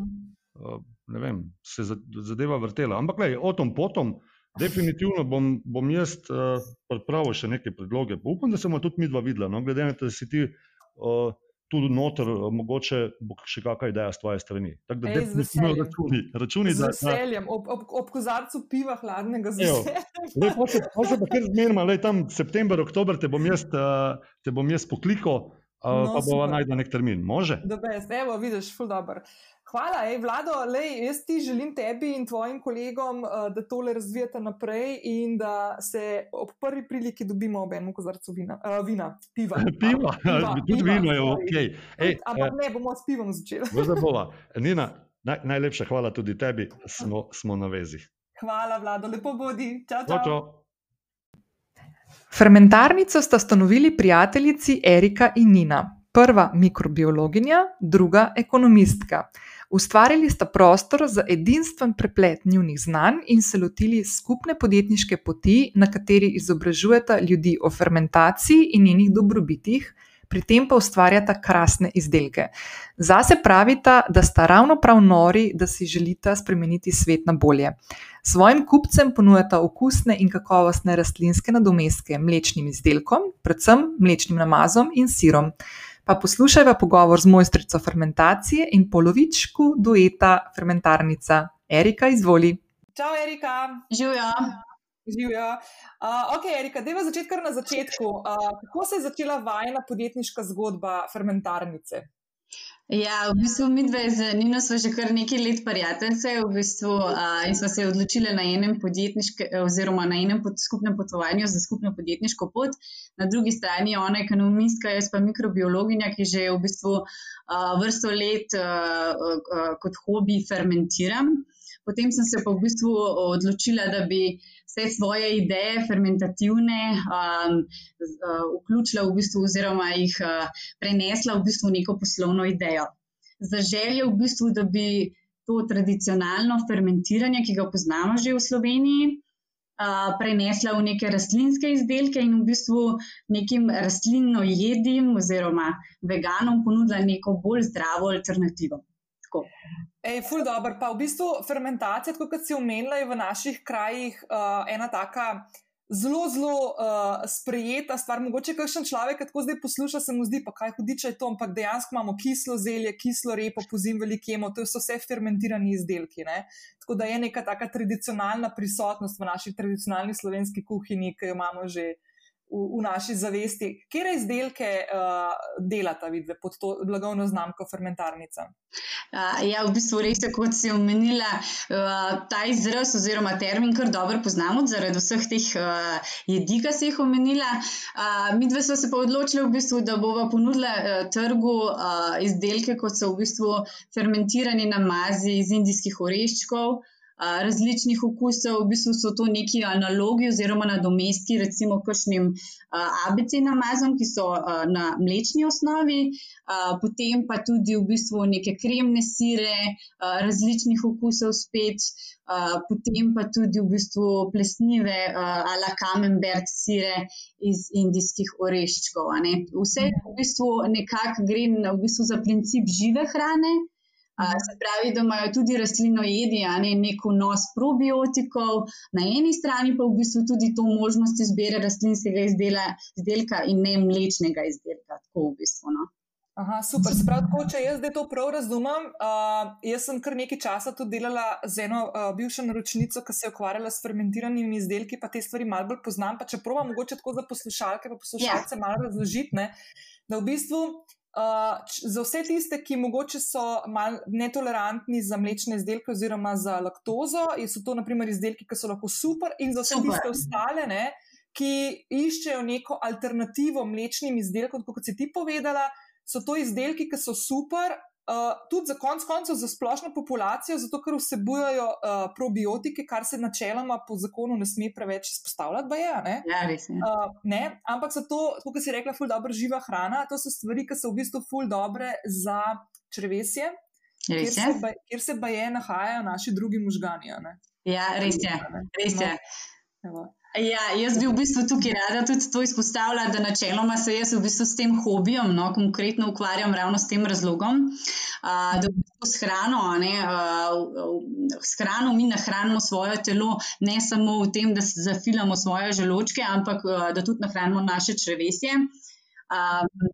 Speaker 4: uh, vem, se zadeva vrtela. Ampak, gledaj, o tom potom, definitivno bom, bom jaz uh, pripravil še neke predloge. Upam, da se bomo tudi mi dva videla, no, glede na to, da si ti. Uh, Tudi noter, mogoče bo še kakšna ideja s tvoje strani.
Speaker 3: Tako da, da se lahko računi. računi z veseljem, ob, ob, ob kozarcu piva, hladnega zraka.
Speaker 4: Lepo se pa kar zmerno, tam september, oktober te bom jaz, te bom jaz poklikal, no, pa bomo najdel nek termin. Može?
Speaker 3: Evo, vidiš, ful dobr. Hvala, ej, Vlado, lej, jaz ti želim tebi in tvojim kolegom, uh, da tole razvijate naprej in da se ob prvi priliki dobimo ob enem kozarcu vina, uh, vina piva.
Speaker 4: piva, piva tudi piva, vino je ok.
Speaker 3: Ej, ampak uh, ne bomo s pivom začeli.
Speaker 4: Nina, naj, najlepša hvala tudi tebi, smo, smo na vezi.
Speaker 3: Hvala, Vlado, lepo bodi. Čau, čau.
Speaker 4: čau, čau.
Speaker 3: Fermentarnico sta ustanovili prijateljici Erika in Nina, prva mikrobiologinja, druga ekonomistka. Ustvarili sta prostor za edinstven preplet njunih znanj in se lotili skupne podjetniške poti, na kateri izobražujeta ljudi o fermentaciji in njenih dobrobitih, pri tem pa ustvarjata krasne izdelke. Zase pravita, da sta ravno prav nori, da si želita spremeniti svet na bolje. Svojim kupcem ponujata okusne in kakovostne rastlinske nadomestke mlečnim izdelkom, predvsem mlečnim namazom in sirom. Pa poslušajva pogovor z mojstrico fermentacije in polovičku dueta fermentarnica. Erika, izvoli. Čau, Erika.
Speaker 5: Živijo.
Speaker 3: Živijo. Uh, ok, Erika, deva začeti kar na začetku. Uh, kako se je začela vajna podjetniška zgodba fermentarnice?
Speaker 5: Ja, v bistvu mi dve z Nino smo že kar nekaj let prijateljice v bistvu, uh, in smo se odločili na enem podjetniškem, oziroma na enem pod, skupnem potovanju za skupno podjetniško pot. Na drugi strani je ona ekonomistka, jaz pa mikrobiologinja, ki že v bistvu uh, vrsto let uh, uh, kot hobi fermentiram. Potem sem se pa v bistvu odločila, da bi vse svoje ideje, fermentativne, um, uh, vključila v bistvu, oziroma jih uh, prenesla v bistvu neko poslovno idejo. Za željo, v bistvu, da bi to tradicionalno fermentiranje, ki ga poznamo že v Sloveniji, uh, prenesla v neke rastlinske izdelke in v bistvu nekim rastlinno jedim oziroma veganom ponudila neko bolj zdravo alternativo.
Speaker 3: Ej, ful dobro. Pa v bistvu fermentacija, kot si omenila, je v naših krajih uh, ena taka zelo, zelo uh, sprejeta stvar. Mogoče kakšen človek, ki tako zdaj posluša, se mu zdi, pa kaj hudiče je to, ampak dejansko imamo kislo zelje, kislo repo, pozim velikemo, to so vse fermentirani izdelki. Ne? Tako da je neka taka tradicionalna prisotnost v naši tradicionalni slovenski kuhinji, ki jo imamo že v, v naši zavesti. Kje izdelke uh, delata, vidite, pod to blagovno znamko fermentarnica?
Speaker 5: Uh, ja, v bistvu res, kot si omenila, uh, ta izraz oziroma termin kar dobro poznamo zaradi vseh teh uh, jedi, ki si jih omenila. Uh, mi dve smo se pa odločili, v bistvu, da bomo ponudili uh, trgu uh, izdelke, kot so v bistvu fermentirani namazi iz indijskih oreščkov. Različnih okusov, v bistvu so to neki analogi oziroma nadomestki, recimo kakšnim ABC namazom, ki so na mlečni osnovi, potem pa tudi v bistvu neke kremne sire, različnih okusov spet, potem pa tudi v bistvu plesnive ala camembert sire iz indijskih oreščkov. Vse v bistvu nekako gre v bistvu za princip žive hrane. Se pravi, da imajo tudi rastlinojedi ne, nek vnos probiotikov, na eni strani pa v bistvu tudi to možnost izbire rastlinskega izdela, izdelka in ne mlečnega izdelka. Tako v bistvu. No.
Speaker 3: Aha, super. Sprav, tako, če jaz zdaj to prav razumem, uh, jaz sem kar nekaj časa tudi delala z eno uh, bivšo naročnico, ki se je ukvarjala s fermentiranimi izdelki, pa te stvari malo bolj poznam. Pa če provam mogoče tako za poslušalke, pa poslušalce yeah. malo razložiti, ne, da v bistvu. Uh, za vse tiste, ki mogoče so malo netolerantni za mlečne izdelke oziroma za laktozo, so to naprimer izdelki, ki so lahko super, in za vse super. tiste ostale, ne, ki iščejo neko alternativo mlečnim izdelkom, kot si ti povedala, so to izdelki, ki so super. Uh, tudi za konec koncev za splošno populacijo, zato ker vsebujejo uh, probiotike, kar se načeloma po zakonu ne sme preveč izpostavljati. Je,
Speaker 5: ne? Ja, res je.
Speaker 3: Uh, ne? Ampak so to, kot si rekla, ful dobro živa hrana. To so stvari, ki so v bistvu ful dobre za črvesje, kjer se, kjer se baje nahajajo naši drugi možgani.
Speaker 5: Ja, res je. Res je. No. Ja, jaz bi v bistvu tukaj rada tudi to izpostavila, da načeloma se jaz v bistvu s tem hobijem, no, konkretno ukvarjam ravno s tem razlogom, uh, da v bistvu s hrano, ne, uh, s hrano mi nahranimo svoje telo, ne samo v tem, da zafilamo svoje želočke, ampak uh, da tudi nahranimo naše črevesje. Um,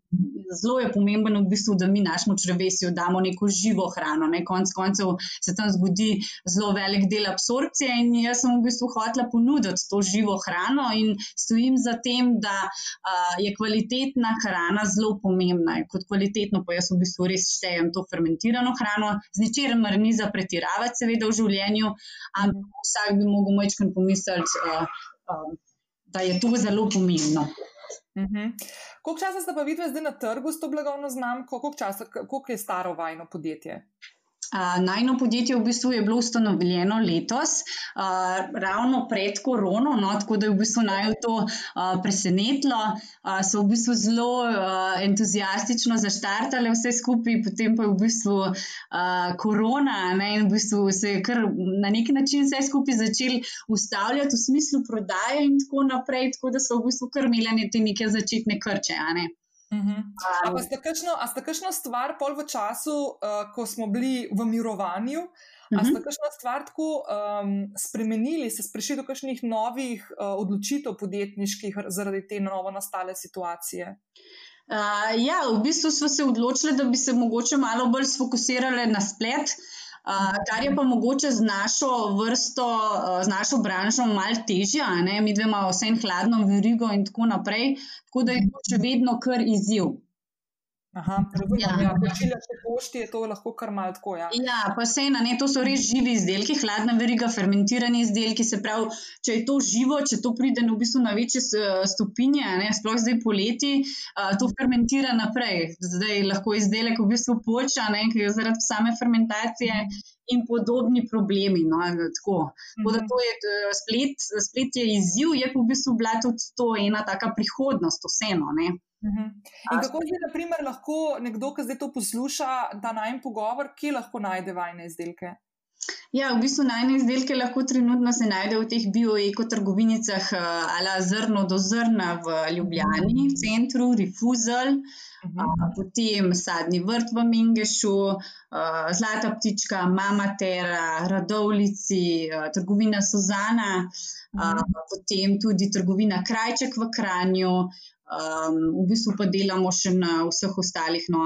Speaker 5: zelo je pomembno, v bistvu, da mi našemu črvesju damo neko živo hrano. Ne? Konec koncev se tam zgodi zelo velik del absorpcije, in jaz sem v bistvu hotela ponuditi to živo hrano in stojim za tem, da uh, je kvalitetna hrana zelo pomembna. Kot kvalitetno, pa jaz v bistvu res štejem to fermentirano hrano, z ničemer ni za pretiravati, seveda, v življenju, ampak vsak bi mogel majčkrat pomisliti, uh, uh, da je to zelo pomembno.
Speaker 3: Uh mhm. -huh. Koliko časa ste pa videli zdaj na trgu s to blagovno znamko, koliko, časa, koliko je staro vajno podjetje?
Speaker 5: Najno podjetje v bistvu je bilo ustanovljeno letos, uh, ravno pred korono, no, tako da je v bistvu naj to uh, presenetilo. Uh, so v bistvu zelo uh, entuzijastično zaštartali vse skupaj, potem pa je v bistvu uh, korona ne, in v bistvu se je kar na neki način vse skupaj začeli ustavljati v smislu prodaje in tako naprej, tako da so v bistvu kar imeli te neke začetne krče. Ne.
Speaker 3: Uh -huh. um, a ste kakšno stvar pol v času, uh, ko smo bili v mirovanju, uh -huh. a ste mhm. kakšno stvar tako um, spremenili, se prišli do kakšnih novih uh, odločitev podjetniških zaradi te novo nastale situacije?
Speaker 5: Uh, ja, v bistvu smo se odločili, da bi se mogoče malo bolj sfokusirali na splet. Uh, kar je pa mogoče z našo vrsto, z našo branžo, malo težje, mi dve imamo vse en hladno verigo in tako naprej, tako da je to še vedno kar izziv.
Speaker 3: Aha, razumem, ja. Ja, pošilja se pošti, je to lahko kar malo tako. Ja,
Speaker 5: ja pa se ena, ne, to so res živi izdelki, hladna veriga, fermentirani izdelki. Se pravi, če je to živo, če to pride v bistvu na večje stopinje, ne, sploh zdaj poleti, to fermentira naprej. Zdaj lahko izdelek v bistvu poča, ne, ker je zaradi same fermentacije. In podobni problemi. No, tako. Tako da to je splet, splet je izziv, je pa v bistvu bila tudi to ena taka prihodnost, vseeno.
Speaker 3: Mhm. In kako je, na primer, lahko nekdo, ki zdaj to posluša, da naj en pogovor, kje lahko najde vajne izdelke?
Speaker 5: Ja, v bistvu najne izdelke lahko trenutno se najde v teh bio-eko trgovinicah, eh, ala zrno do zrna v Ljubljani, v centru, Refusal, uh mhm. -huh. potem sadni vrt v Mingešu, eh, Zlata ptička, Mama Tera, Radovlici, eh, trgovina Suzana, uh -huh. potem tudi trgovina Krajček v Kranju. Um, v bistvu pa delamo še na vseh ostalih no,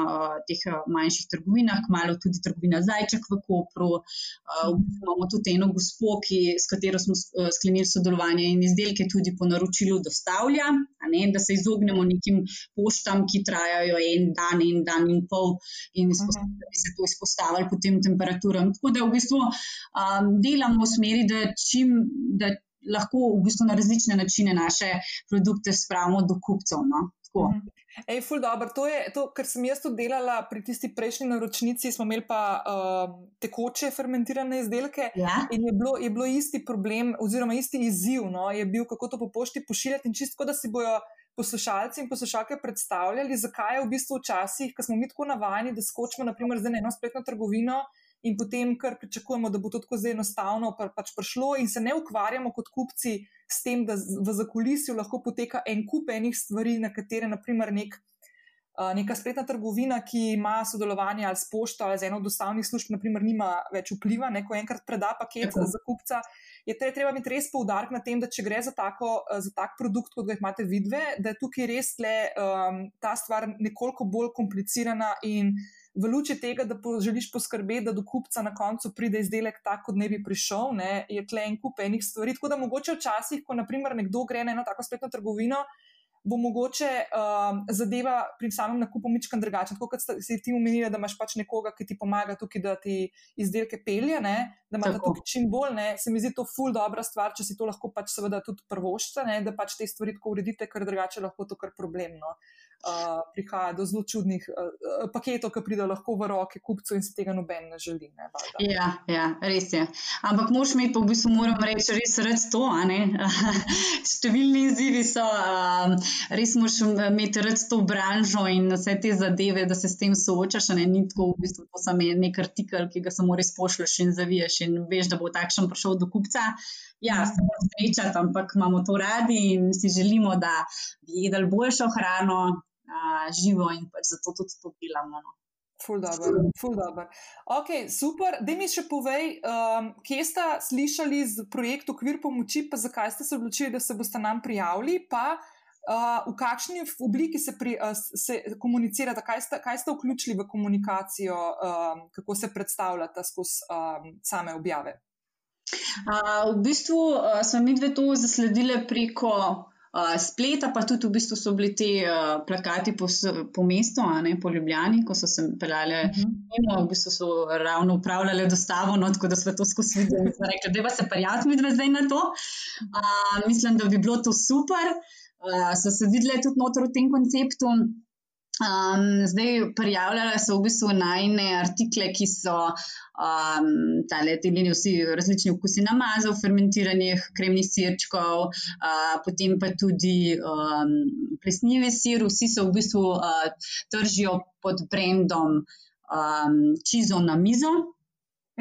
Speaker 5: teh manjših trgovinah, malo tudi trgovina Zajček v Kopru. Uh, v bistvu imamo tudi eno gospo, ki, s katero smo sklenili sodelovanje in izdelke tudi po naročilu dostavlja, ne, da se izognemo nekim poštam, ki trajajo en dan, en dan in pol, in da bi se to izpostavili potem temperaturam. Tako da v bistvu um, delamo v smeri, da čim. Da lahko v bistvu na različne načine naše produkte spravimo do kupcev. No? Mhm.
Speaker 3: Ej, ful dobro. To je to, kar sem jaz tudi delala pri tisti prejšnji naročnici. Smo imeli pa uh, tekoče fermentirane izdelke
Speaker 5: Ja.
Speaker 3: in je bilo, je bilo isti problem, oziroma isti izziv, no, je bil, kako to po pošti pošiljati. In čisto, da si bojo poslušalci in poslušalke predstavljali, zakaj je v bistvu včasih, ko smo mi tako navajeni, da skočimo naprimer zdaj na eno spletno trgovino. In potem, kar pričakujemo, da bo to tako zelo enostavno pa, pač prišlo, in se ne ukvarjamo kot kupci s tem, da v zakulisju lahko poteka en kup enih stvari, na katere, naprimer, nek, neka spletna trgovina, ki ima sodelovanje ali s pošto ali z eno od dostavnih služb, naprimer, nima več vpliva, ne, ko enkrat preda paket
Speaker 5: Tako.
Speaker 3: za kupca. Je tre- treba imeti res poudarek na tem, da če gre za, tako, za tak produkt, kot ga imate vidve, da je tukaj res le, um, ta stvar nekoliko bolj komplicirana in v luči tega, da po, želiš poskrbeti, da do kupca na koncu pride izdelek tak, kot ne bi prišel, ne, je tle en kup enih stvari. Tako da mogoče včasih, ko naprimer nekdo gre na eno tako spletno trgovino, bo mogoče um, zadeva pri samem nakupu mičkan drugačna. Tako kot si ti omenili, da imaš pač nekoga, ki ti pomaga tukaj, da ti izdelke pelje, ne, da ima
Speaker 5: Tako.
Speaker 3: tukaj čim bolj, ne, se mi zdi to ful dobra stvar, če si to lahko pač seveda tudi prvošča, ne, da pač te stvari tako uredite, ker drugače lahko to kar problemno. Uh, prihaja do zelo čudnih uh, paketov, ki pridejo lahko v roke kupcu in se tega noben ne želi. Ne, valjda.
Speaker 5: Ja, ja, res je. Ampak moš imeti, pa v bistvu moram reči, res rad to. a ne. Številni izzivi so, um, res moš imeti rad to branžo in vse te zadeve, da se s tem soočaš. a Ne ni tako, v bistvu, to samo nek artikel, ki ga samo res pošlješ in zaviješ in veš, da bo takšen prišel do kupca. Ja, se moramo srečati, ampak imamo to radi in si želimo, da bi jedli boljšo hrano, a, živo in pač zato tudi to delamo. No.
Speaker 3: Ful dobro, ful dobro. Ok, super. Da mi še povej, um, kje ste slišali z projektom Okvir pomoči, pa zakaj ste se odločili, da se boste nam prijavili, pa uh, v kakšni obliki se, pri, uh, se komunicirate, kaj ste, kaj ste vključili v komunikacijo, um, kako se predstavljate skozi um, same objave.
Speaker 5: Uh, v bistvu uh, smo mi dve to zasledili preko uh, spleta, pa tudi v bistvu so bili ti uh, plakati po, po mestu, a ne po Ljubljani, ko so se peljale mimo, v bistvu so ravno upravljale dostavo, no, tako da smo to skozi videli in smo rekli, da pa se prijaviti mi dve zdaj na to. Uh, mislim, da bi bilo to super. Uh, so se videli tudi noter v tem konceptu. Um, zdaj, prijavljala so v bistvu najne artikle, ki so um, tale, te linije, vsi različni okusi namazov, fermentiranih kremnih sirčkov, uh, potem pa tudi um, plesnivi sir, vsi so v bistvu uh, tržijo pod brandom um, Čizo na mizo.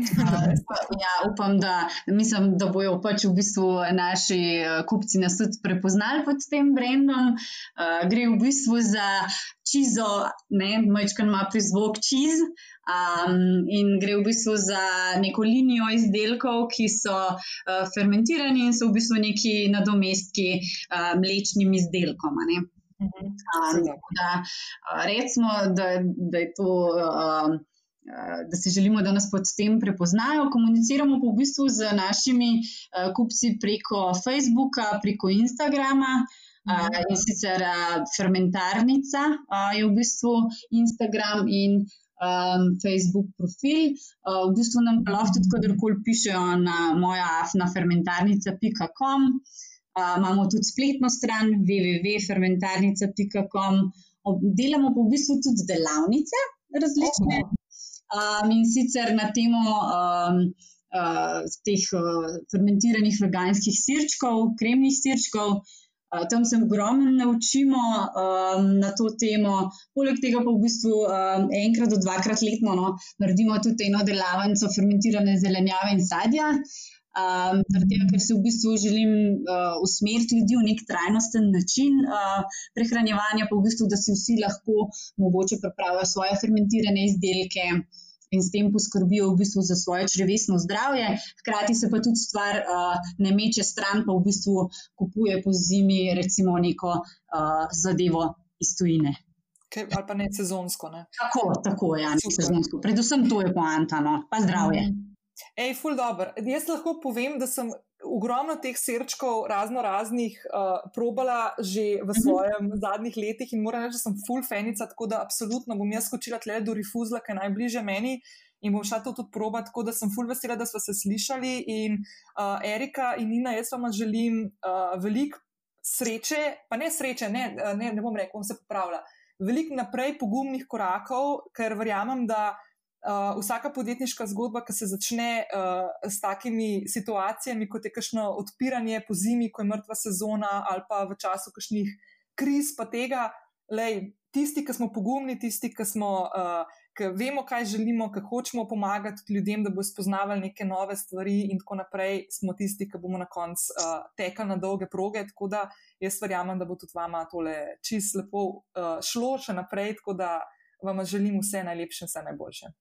Speaker 5: Uh, ja, upam, da, mislim, da bojo pač v bistvu naši uh, kupci nas tudi prepoznali pod tem brandom. Uh, gre v bistvu za čizo, ne, majčkan ima prizvok čiz. Um, in gre v bistvu za neko linijo izdelkov, ki so uh, fermentirani in so v bistvu neki nadomestki uh, mlečnim izdelkom. ne. Um, tako da, recimo, da, da je to. Um, eh, da si želimo, da nas pod tem prepoznajo. Komuniciramo pa v bistvu z našimi uh, kupci preko Facebooka, preko Instagrama. Uh, in sicer uh, fermentarnica uh, je v bistvu Instagram in um, Facebook profil. Uh, v bistvu nam lahko tudi kadarkoli pišejo na moja afna fermentarnica.com. Uh, imamo tudi spletno stran www.fermentarnica.com. Delamo pa v bistvu tudi delavnice različne. Um, in sicer na temo um, uh, teh uh, fermentiranih veganskih sirčkov, kremnih sirčkov. Uh, tam se ogromno naučimo um, na to temo. Poleg tega pa v bistvu um, enkrat do dvakrat letno no, naredimo tudi eno delavnico fermentirane zelenjave in sadja. Um, tega, ker se v bistvu želim uh, usmeriti ljudi v nek trajnosten način uh, prehranjevanja, pa v bistvu, da si vsi lahko mogoče pripravijo svoje fermentirane izdelke in s tem poskrbijo v bistvu za svoje črevesno zdravje. Hkrati se pa tudi stvar uh, ne meče stran, pa v bistvu kupuje po zimi recimo neko uh, zadevo iz tujine.
Speaker 3: Kaj, ali pa ne sezonsko. Ne?
Speaker 5: Tako, tako ja,
Speaker 3: Super.
Speaker 5: sezonsko. Predvsem to je poanta, no, pa zdravje.
Speaker 3: Ej, ful dobro. Jaz lahko povem, da sem ogromno teh srčkov, razno raznih, uh, probala že v svojem zadnjih letih in moram reči, da sem ful fenica, tako da absolutno bom jaz skočila tle do Rifuzla, ki je najbližje meni. In bom šla to tudi probat, tako da sem ful vesela, da smo se slišali. In uh, Erika in Nina, jaz vam želim uh, veliko sreče, pa ne sreče, ne, ne, ne bom rekel, bom se popravila. Veliko naprej pogumnih korakov, ker verjamem, da uh, vsaka podjetniška zgodba, ki se začne uh, s takimi situacijami, kot je kakšno odpiranje po zimi, ko je mrtva sezona, ali pa v času kakšnih kriz, pa tega, lej, tisti, ki smo pogumni, tisti, ki smo. Uh, ki vemo, kaj želimo, kako hočemo pomagati ljudem, da bo spoznavali neke nove stvari, in tako naprej, smo tisti, ki bomo na koncu uh, tekli na dolge proge. Tako da jaz verjamem, da bo tudi vama tole čist lepo uh, šlo še naprej, tako da vam želim vse najlepše, vse najboljše.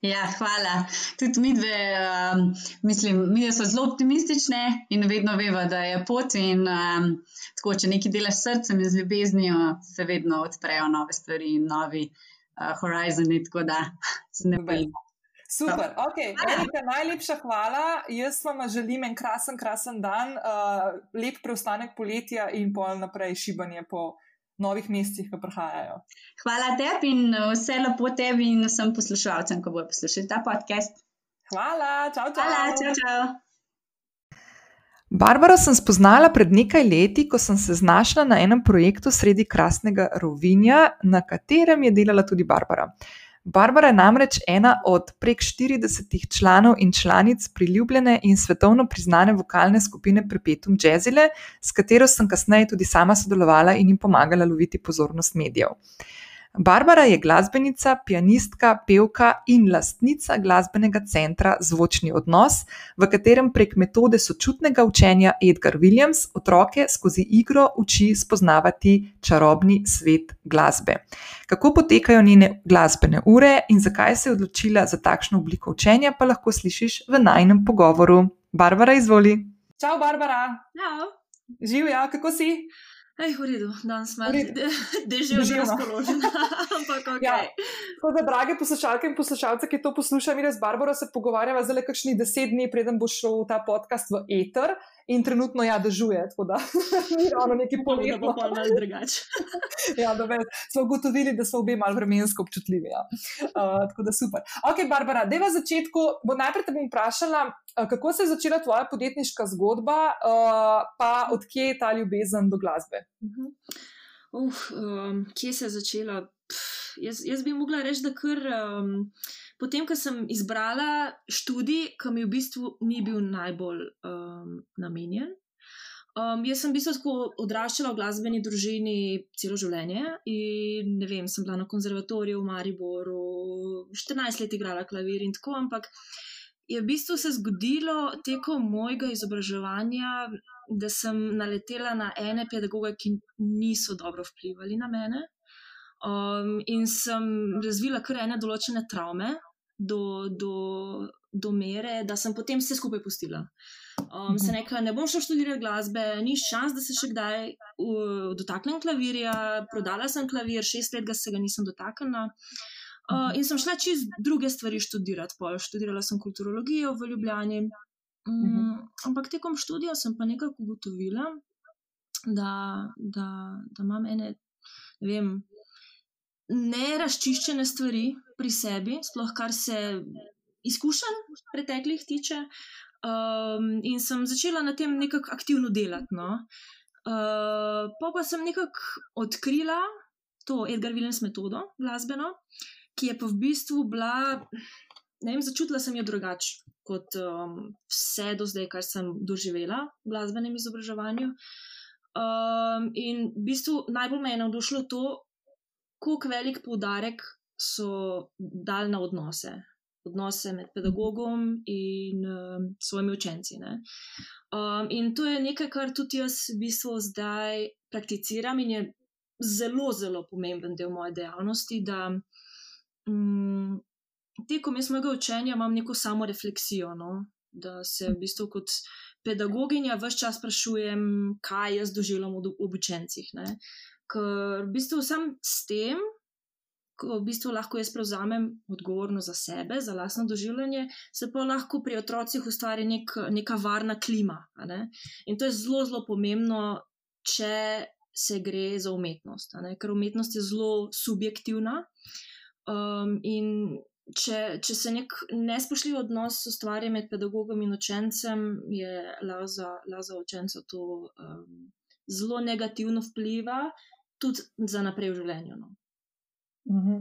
Speaker 5: Ja, hvala. Tudi mi dve, um, mislim, mi smo zelo optimistične in vedno vemo, da je pot. In, um, tako, če nekaj delaš s srcem in z ljubeznijo, se vedno odprejo nove stvari in novi uh, horizoni, tako da se ne bojim.
Speaker 3: Super, ok, Erika, najlepša hvala. Jaz vam želim en krasen, krasen dan, uh, lep preostanek poletja in pol naprej šibanje po novih mestih, ki prihajajo.
Speaker 5: Hvala tebi in vse lepo tebi in vsem poslušalcem, ko bodo poslušali ta podcast.
Speaker 3: Hvala, čau, čau.
Speaker 5: Hvala, čau, čau.
Speaker 3: Barbara sem spoznala pred nekaj leti, ko sem se znašla na enem projektu sredi krasnega Rovinja, na katerem je delala tudi Barbara. Barbara je namreč ena od prek 40 članov in članic priljubljene in svetovno priznane vokalne skupine Prepetum Jazzile, s katero sem kasneje tudi sama sodelovala in jim pomagala loviti pozornost medijev. Barbara je glasbenica, pianistka, pevka in lastnica glasbenega centra Zvočni odnos, v katerem prek metode sočutnega učenja Edgar Williams otroke skozi igro uči spoznavati čarobni svet glasbe. Kako potekajo njene glasbene ure in zakaj se je odločila za takšno obliko učenja, pa lahko slišiš v najnem pogovoru. Barbara, izvoli. Čau, Barbara.
Speaker 6: Čau.
Speaker 3: Živijo, kako si?
Speaker 6: Ej, v redu, danes smo že že razpoloženi. Ampak, ok. Ja.
Speaker 3: Tako da, drage poslušalke in poslušalce, ki to poslušajo, mi z Barbaro se pogovarjava zelo kakšni deset dni, preden bo šel ta podcast v eter in trenutno ja, dežuje. Tako da ni ravno neki
Speaker 6: pomen. Da bo pa malo drugače.
Speaker 3: ja, da ve, smo ugotovili, da so obe malo vremensko občutljivi. Ja. Uh, tako da super. Ok, Barbara, da v začetku, bo najprej te bom vprašala, uh, kako se je začela tvoja podjetniška zgodba, uh, pa odkje je ta ljubezen do glasbe?
Speaker 6: Uh -huh. uh, um, kje se je začela? Pff, jaz, jaz bi mogla reči, da kar. Um, Potem, ko sem izbrala študij, ki mi v bistvu ni bil najbolj um, namenjen. Um, jaz sem v bistvu tako odraščala v glasbeni družini celo življenje in ne vem, sem bila na konzervatoriju v Mariboru, 14 let igrala klavir in tako, ampak je v bistvu se zgodilo tekom mojega izobraževanja, da sem naletela na ene pedagoge, ki niso dobro vplivali na mene. Um, in sem razvila kar ene določene travme, do, do, do mere, da sem potem vse skupaj pustila. Um, se nekaj, ne bom šla študirati glasbe, ni šans, da se še kdaj uh, dotaknem klavirja. Prodala sem klavir, šest let ga se ga nisem dotaknila. Uh, in sem šla čez druge stvari študirati. Pol. Študirala sem kulturologijo v Ljubljani. Um, ampak tekom študija sem pa nekako ugotovila, da, da, da imam ene, ne vem, nerazčiščene stvari pri sebi, sploh kar se izkušenj preteklih tiče. Um, in sem začela na tem nekako aktivno delati. No. Uh, pa pa sem nekako odkrila to Edgar Williams metodo, glasbeno, ki je pa v bistvu bila, ne vem, začutila sem jo drugače kot um, vse do zdaj, kar sem doživela v glasbenem izobraževanju. Um, in v bistvu najbolj me je navdušilo to, kako velik poudarek so dali na odnose, odnose med pedagogom in um, svojimi učenci. Um, in to je nekaj, kar tudi jaz v bistvu zdaj prakticiram in je zelo, zelo pomemben del moje dejavnosti. Da, um, tekom jaz mojega učenja imam neko samo refleksijo. No? Da se v bistvu kot pedagoginja vse čas sprašujem, kaj jaz doživljam v učencih. Ker v bistvu sam s tem, ko v bistvu lahko jaz prevzamem odgovornost za sebe, za lastno doživljanje, se pa lahko pri otrocih ustvari nek, neka varna klima. Ne? In to je zelo, zelo pomembno, če se gre za umetnost, ker umetnost je zelo subjektivna. Um, in če, če se nek nespošljiv odnos ustvari med pedagogom in učencem, je la za, la za učenca to um, zelo negativno vpliva tudi za naprej v življenju. No.
Speaker 3: Mhm.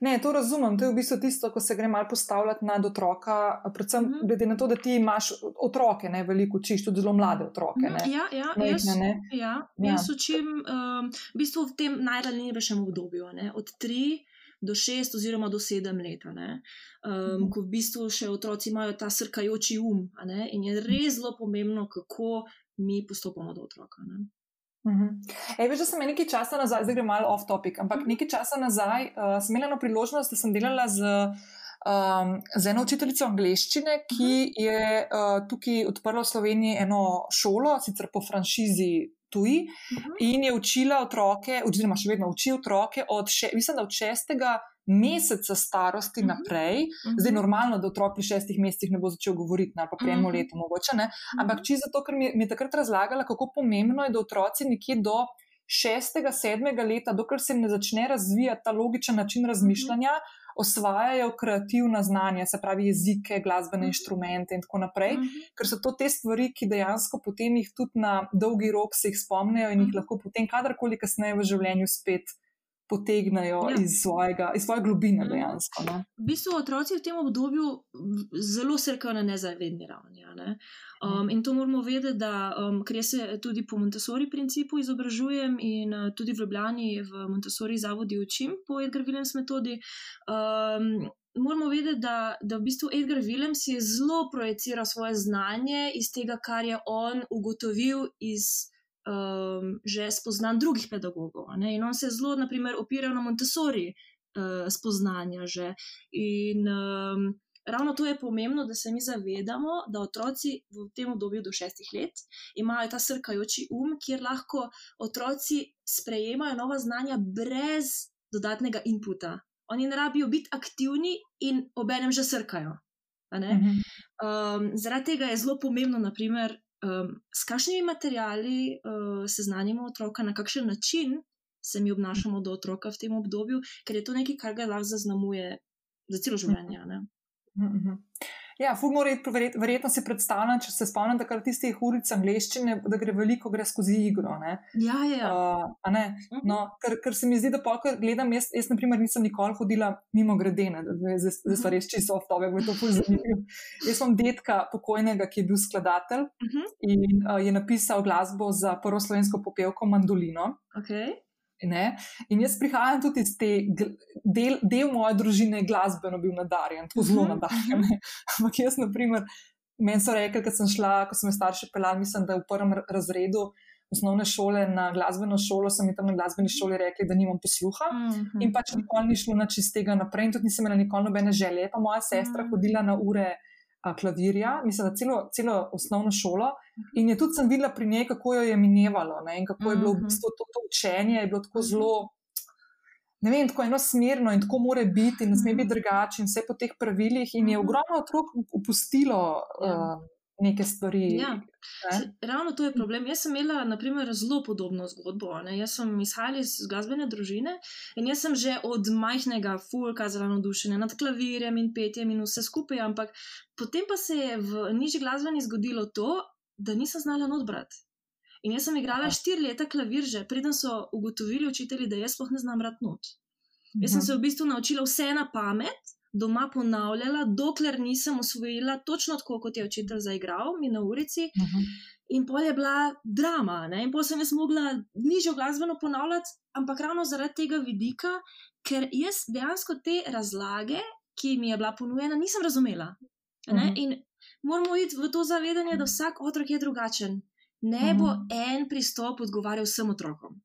Speaker 3: Ne, to razumem. To je v bistvu tisto, ko se gre malo postavljati nad otroka, predvsem uh -huh. glede na to, da ti imaš otroke, ne veliko učiš, tudi zelo mlade otroke. Ne?
Speaker 6: Ja, ja,
Speaker 3: Mejhne,
Speaker 6: jaz,
Speaker 3: ne.
Speaker 6: ja,
Speaker 3: Ja.
Speaker 6: jaz učim um, v bistvu v tem najranljivejšem obdobju, ne, od 3 do 6 oziroma do 7 let, ne, um,
Speaker 3: Mhm.
Speaker 6: ko v bistvu še otroci imajo ta srkajoči um ne, in je res zelo pomembno, kako mi postopamo do otroka. Ne.
Speaker 3: Mhm. Ej, veš, da sem nekaj časa nazaj, zdaj grem malo off topic, ampak
Speaker 6: Mhm.
Speaker 3: nekaj časa nazaj uh, sem imela priložnost, da sem delala z, um, z eno učiteljico angleščine, ki je uh, tukaj odprla v Sloveniji eno šolo, sicer po franšizi tuji,
Speaker 6: Mhm.
Speaker 3: in je učila otroke, oziroma še vedno uči otroke od, še, mislim, da od šestega meseca starosti
Speaker 6: Mhm.
Speaker 3: naprej. Zdaj, normalno, da otrok pri šestih mesecih ne bo začel govoriti, ali pa pri enem
Speaker 6: Mhm.
Speaker 3: letu, mogoče ne. Ampak čisto zato, ker mi, mi je takrat razlagala, kako pomembno je, da otroci nekje do šestega, sedmega leta, dokler se jim ne začne razvijati ta logičen način razmišljanja, osvajajo kreativna znanja, se pravi jezike, glasbene
Speaker 6: Mhm.
Speaker 3: inštrumente in tako naprej.
Speaker 6: Mhm.
Speaker 3: Ker so to te stvari, ki dejansko potem jih tudi na dolgi rok se jih spomnijo in jih
Speaker 6: Mhm.
Speaker 3: lahko potem kadarkoli kasneje v življenju spet potegnejo
Speaker 6: Ja.
Speaker 3: iz, svojega, iz svoje globine
Speaker 6: Mhm.
Speaker 3: dejansko. Ne?
Speaker 6: V bistvu otroci v tem obdobju zelo srkajo na nezavedni ravni. Ne? Um, in to moramo vedeti, da um, ker jaz se tudi po Montessori principu izobražujem in uh, tudi v Ljubljani v Montessori zavodi učim po Edgar Williams metodi. Um, moramo vedeti, da, da v bistvu Edgar Williams je zelo projiciral svoje znanje iz tega, kar je on ugotovil iz. Um, že spoznan drugih pedagogov. ne. In on se je zelo, naprimer, opiral na Montessori uh, spoznanja. Že. In um, ravno to je pomembno, da se mi zavedamo, da otroci v tem obdobju do šestih let imajo ta srkajoči um, kjer lahko otroci sprejemajo nova znanja brez dodatnega inputa. Oni ne rabijo biti aktivni in obenem že srkajo. ne.
Speaker 3: Mhm.
Speaker 6: Um, zaradi tega je zelo pomembno, naprimer, um, s kakšnimi materiali uh, seznanimo otroka, na kakšen način se mi obnašamo do otroka v tem obdobju, ker je to nekaj, kar ga lahko zaznamuje za celo življenje. Ne?
Speaker 3: Mhm. Ja, ful mora iti, verjet, verjetno si predstavljam, če se spomnim takrat tistih uric angleščine, da gre veliko gre skozi igro. Ne?
Speaker 6: Ja, ja. ja.
Speaker 3: Uh, ne?
Speaker 6: Mhm.
Speaker 3: No, ker, ker se mi zdi, da polkar gledam, jaz, jaz naprimer nisem nikoli hodila mimo grede, ne, da zdaj- zdaj so res čisto off topic, bo to ful zanimivo. Jaz imam detka pokojnega, ki je bil skladatelj
Speaker 6: Mhm.
Speaker 3: in uh, je napisal glasbo za prvo slovensko popevko Mandolino.
Speaker 6: Okay.
Speaker 3: Ne? In jaz prihajam tudi iz te, del, del moje družine je glasbeno bil nadarjen, tako zelo
Speaker 6: Mhm,
Speaker 3: nadarjen. ne. Ampak jaz, na primer, meni so rekli, ko sem šla, ko so me starši pelali, mislim, da v prvem razredu osnovne šole na glasbeno šolo, so mi tam na glasbeni šoli rekli, da nimam posluha.
Speaker 6: Mhm.
Speaker 3: In pač nikoli ni šlo nič iz tega naprej, in tudi nisem imela nikoli nobene želje. Je Pa moja sestra
Speaker 6: Mhm.
Speaker 3: hodila na ure klavirja, mislim, da celo, celo osnovno šolo. In je tudi sem videla pri njej, kako jo je minevalo ne, in kako je bilo v
Speaker 6: Mhm.
Speaker 3: bistvu to, to učenje, je bilo tako
Speaker 6: Mhm.
Speaker 3: zelo. Ne vem, tako enosmerno in tako more biti, in ne sme
Speaker 6: Mhm.
Speaker 3: biti drugače, in vse po teh pravilih. In je ogromno otrok upustilo
Speaker 6: Ja.
Speaker 3: uh, neke stvari.
Speaker 6: Ja.
Speaker 3: ne.
Speaker 6: Ravno to je problem. Jaz sem imela, naprimer, zelo podobno zgodbo. Ne? Jaz sem izhajala iz glasbene družine in jaz sem že od majhnega ful kazala navdušenje nad klavirjem in petjem in vse skupaj, ampak potem pa se je v nižji glasbeni zgodilo to, da nisem znala not brati. In jaz sem igrala
Speaker 3: Aha.
Speaker 6: štiri leta klavir že, preden so ugotovili učitelji, da jaz sploh ne znam brati not. Jaz sem
Speaker 3: Mhm.
Speaker 6: se v bistvu naučila vse na pamet, doma ponavljala, dokler nisem osvojila točno tako, kot je učitelj zaigral mi na urici.
Speaker 3: Mhm.
Speaker 6: In pol je bila drama, ne? in pol sem jaz mogla nižjo glasbeno ponavljati, ampak ravno zaradi tega vidika, ker jaz dejansko te razlage, ki mi je bila ponujena, nisem razumela. Ne?
Speaker 3: Mhm.
Speaker 6: In moramo iti v to zavedanje, da vsak otrok je drugačen. Ne bo
Speaker 3: Mhm.
Speaker 6: en pristop odgovarjal vsem otrokom.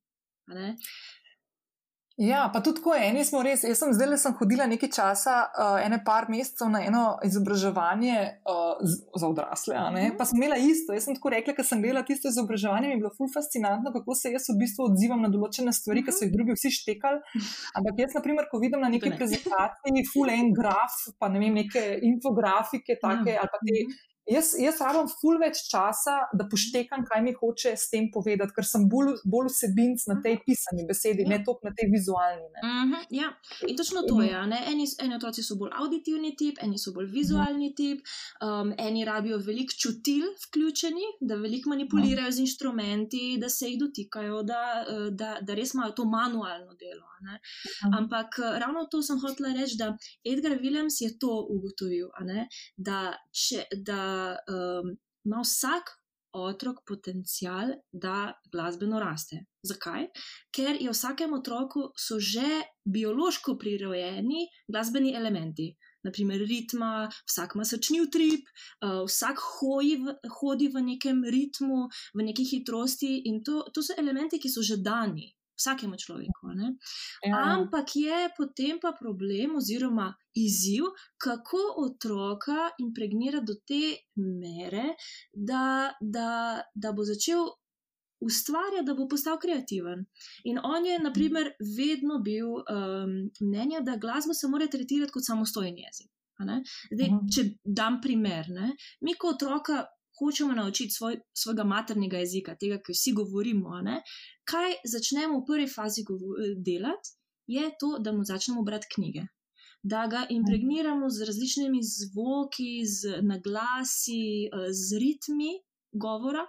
Speaker 3: Ja, pa tudi ko eni smo res. Jaz sem zdaj le sem hodila nekaj časa, uh, ene par mesecev na eno izobraževanje uh, z, za odrasle, ne?
Speaker 6: Mhm.
Speaker 3: pa sem imela isto. Jaz sem tako rekla, ker sem gledala tisto izobraževanje, mi je bilo ful fascinantno, kako se jaz v bistvu odzivam na določene stvari, ki so jih drugi vsi štekali. Ampak jaz, na primer, ko vidim na neki
Speaker 6: ne.
Speaker 3: prezentaciji ful en graf, pa ne vem, neke infografike, take,
Speaker 6: Ja.
Speaker 3: ali pa te Jaz, jaz rabim ful več časa, da poštekam, kaj mi hoče s tem povedati, ker sem bolj, bolj vsebinc na tej pisani besedi, ja. ne toliko na tej vizualni.
Speaker 6: Uh -huh, ja, in točno to je. Eni, eni otroci so bolj auditivni tip, eni so bolj vizualni tip, um, eni rabijo veliko čutil vključeni, da veliko manipulirajo z inštrumenti, da se jih dotikajo, da, eh, da, da res imajo to manualno delo. Ampak eh, ravno to sem hotela reči, da Edgar Williams je to ugotovil, da, če, da um, ima vsak otrok potencial, da glasbeno raste. Zakaj? Ker je vsakem otroku so že biološko prirojeni glasbeni elementi. Naprimer, ritma, vsak ima srčni utrip, uh, vsak hoji v, hodi v nekem ritmu, v neki hitrosti, in to, to so elementi, ki so že dani vsakemu človeku. Ja. Ampak je potem pa problem, oziroma izziv, kako otroka impregnirati do te mere, da, da, da bo začel. Ustvarja, da bo postal kreativen. In on je, na primer, vedno bil um, mnenja, da glasba se mora tretirati kot samostojen jezik. Zdaj, če dam primer, ne? mi kot otroka hočemo naučiti svoj, svojega maternega jezika, tega, ki vsi govorimo. Ne? Kaj začnemo v prvi fazi delati, je to, da mu začnemo brati knjige. Da ga impregniramo z različnimi zvoki, z naglasi, eh, z ritmi govora.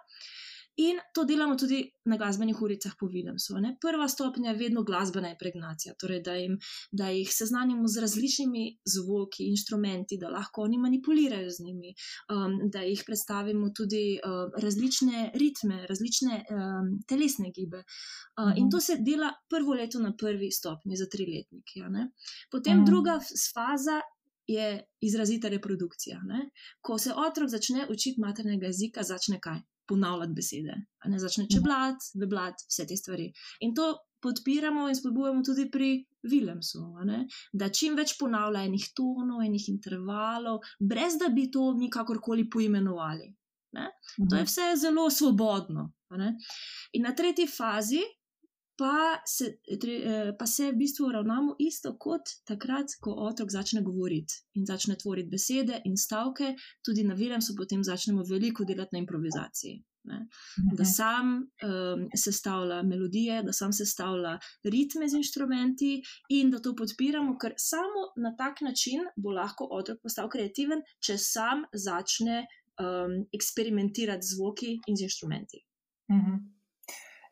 Speaker 6: Uh, In to delamo tudi na glasbenih uricah po. Ne? Prva stopnja je vedno glasbena impregnacija, torej da, jim, da jih seznanimo z različnimi zvoki, inštrumenti, da lahko oni manipulirajo z njimi, um, da jih predstavimo tudi um, različne ritme, različne um, telesne gibe. Uh, in to se dela prvo leto na prvi stopnji za triletnike. Potem druga faza. Je izrazita reprodukcija. Ne? Ko se otrok začne učiti maternega jezika, začne kaj? Ponavljati besede, ne začne čeblat, veblat, vse te stvari. In to podpiramo in spodbujamo tudi pri Willemsu, da čim več ponavlja enih tonov, enih intervalov, brez da bi to mi kakorkoli poimenovali. Ne? To je mhm. vse zelo svobodno. In na tretji fazi pa se, eh, pa se v bistvu ravnamo isto kot takrat, ko otrok začne govoriti in začne tvoriti besede in stavke, tudi na Vilemsu potem začnemo veliko delati na improvizaciji. Ne? Da mhm. sam um, sestavlja melodije, da sam sestavlja ritme z inštrumenti in da to podpiramo, ker samo na tak način bo lahko otrok postal kreativen, če sam začne um, eksperimentirati z zvoki in z inštrumenti.
Speaker 3: Mhm.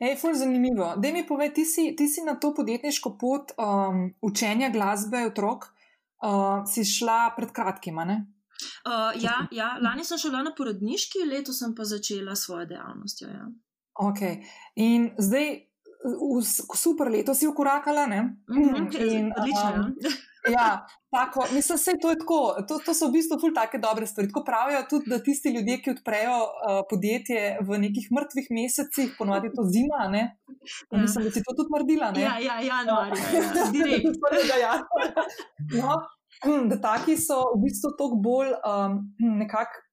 Speaker 3: Ej, ful, zanimivo. Da mi povej, ti si, ti si na to podjetniško pot um, učenja glasbe otrok, uh, si šla pred kratkim, ne?
Speaker 6: Uh, ja, ja, lani sem šla na porodniški, letos sem pa začela svojo dejavnost. Ja.
Speaker 3: Ok. In zdaj, v super leto si ukorakala, ne?
Speaker 6: Mm -hmm, odlično. Um,
Speaker 3: Ja, tako, mislim, da to je tako. To, to so v bistvu ful take dobre stvari. Tako pravijo tudi, da tisti ljudje, ki odprejo uh, podjetje v nekih mrtvih mesecih, ponovadi to zima, ne? Ja. Mislim, da si to tudi naredila. Ne?
Speaker 6: Ja, ja, januar, ja, ja. direkt.
Speaker 3: ja. no, hm, da taki so v bistvu toliko bolj um, nekako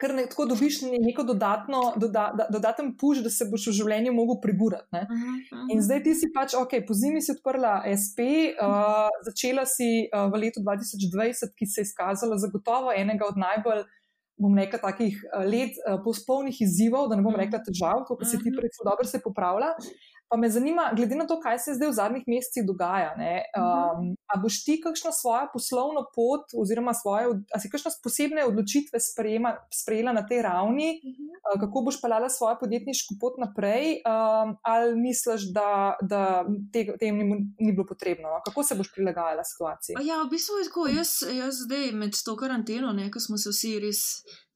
Speaker 3: ker ne, tako dobiš neko dodatno, doda, da, dodaten puš, da se boš v življenju mogel prigurati. Uh -huh, uh -huh. In zdaj ti si pač, ok, po zimi si odprla SP, uh, začela si uh, v letu 2020, ki se je izkazala zagotovo enega od najbolj. Bom rekla, takih let, uh, polnih izzivov, da ne bom rekla težav, kot se ti prej zelo dobro se popravlja. Pa me zanima, glede na to, kaj se zdaj v zadnjih mesecih dogaja. Um, a boš ti kakšno svojo poslovno pot, oziroma svoje, a si kakšne posebne odločitve sprejema, sprejela na tej ravni, uh, kako boš pelala svojo podjetniško pot naprej, um, ali misliš, da, da te ni, ni bilo potrebno? No? Kako se boš prilagajala situaciji?
Speaker 6: Ja, v bistvu je tako. Jaz, jaz zdaj med to karanteno, ne, ko smo se vsi res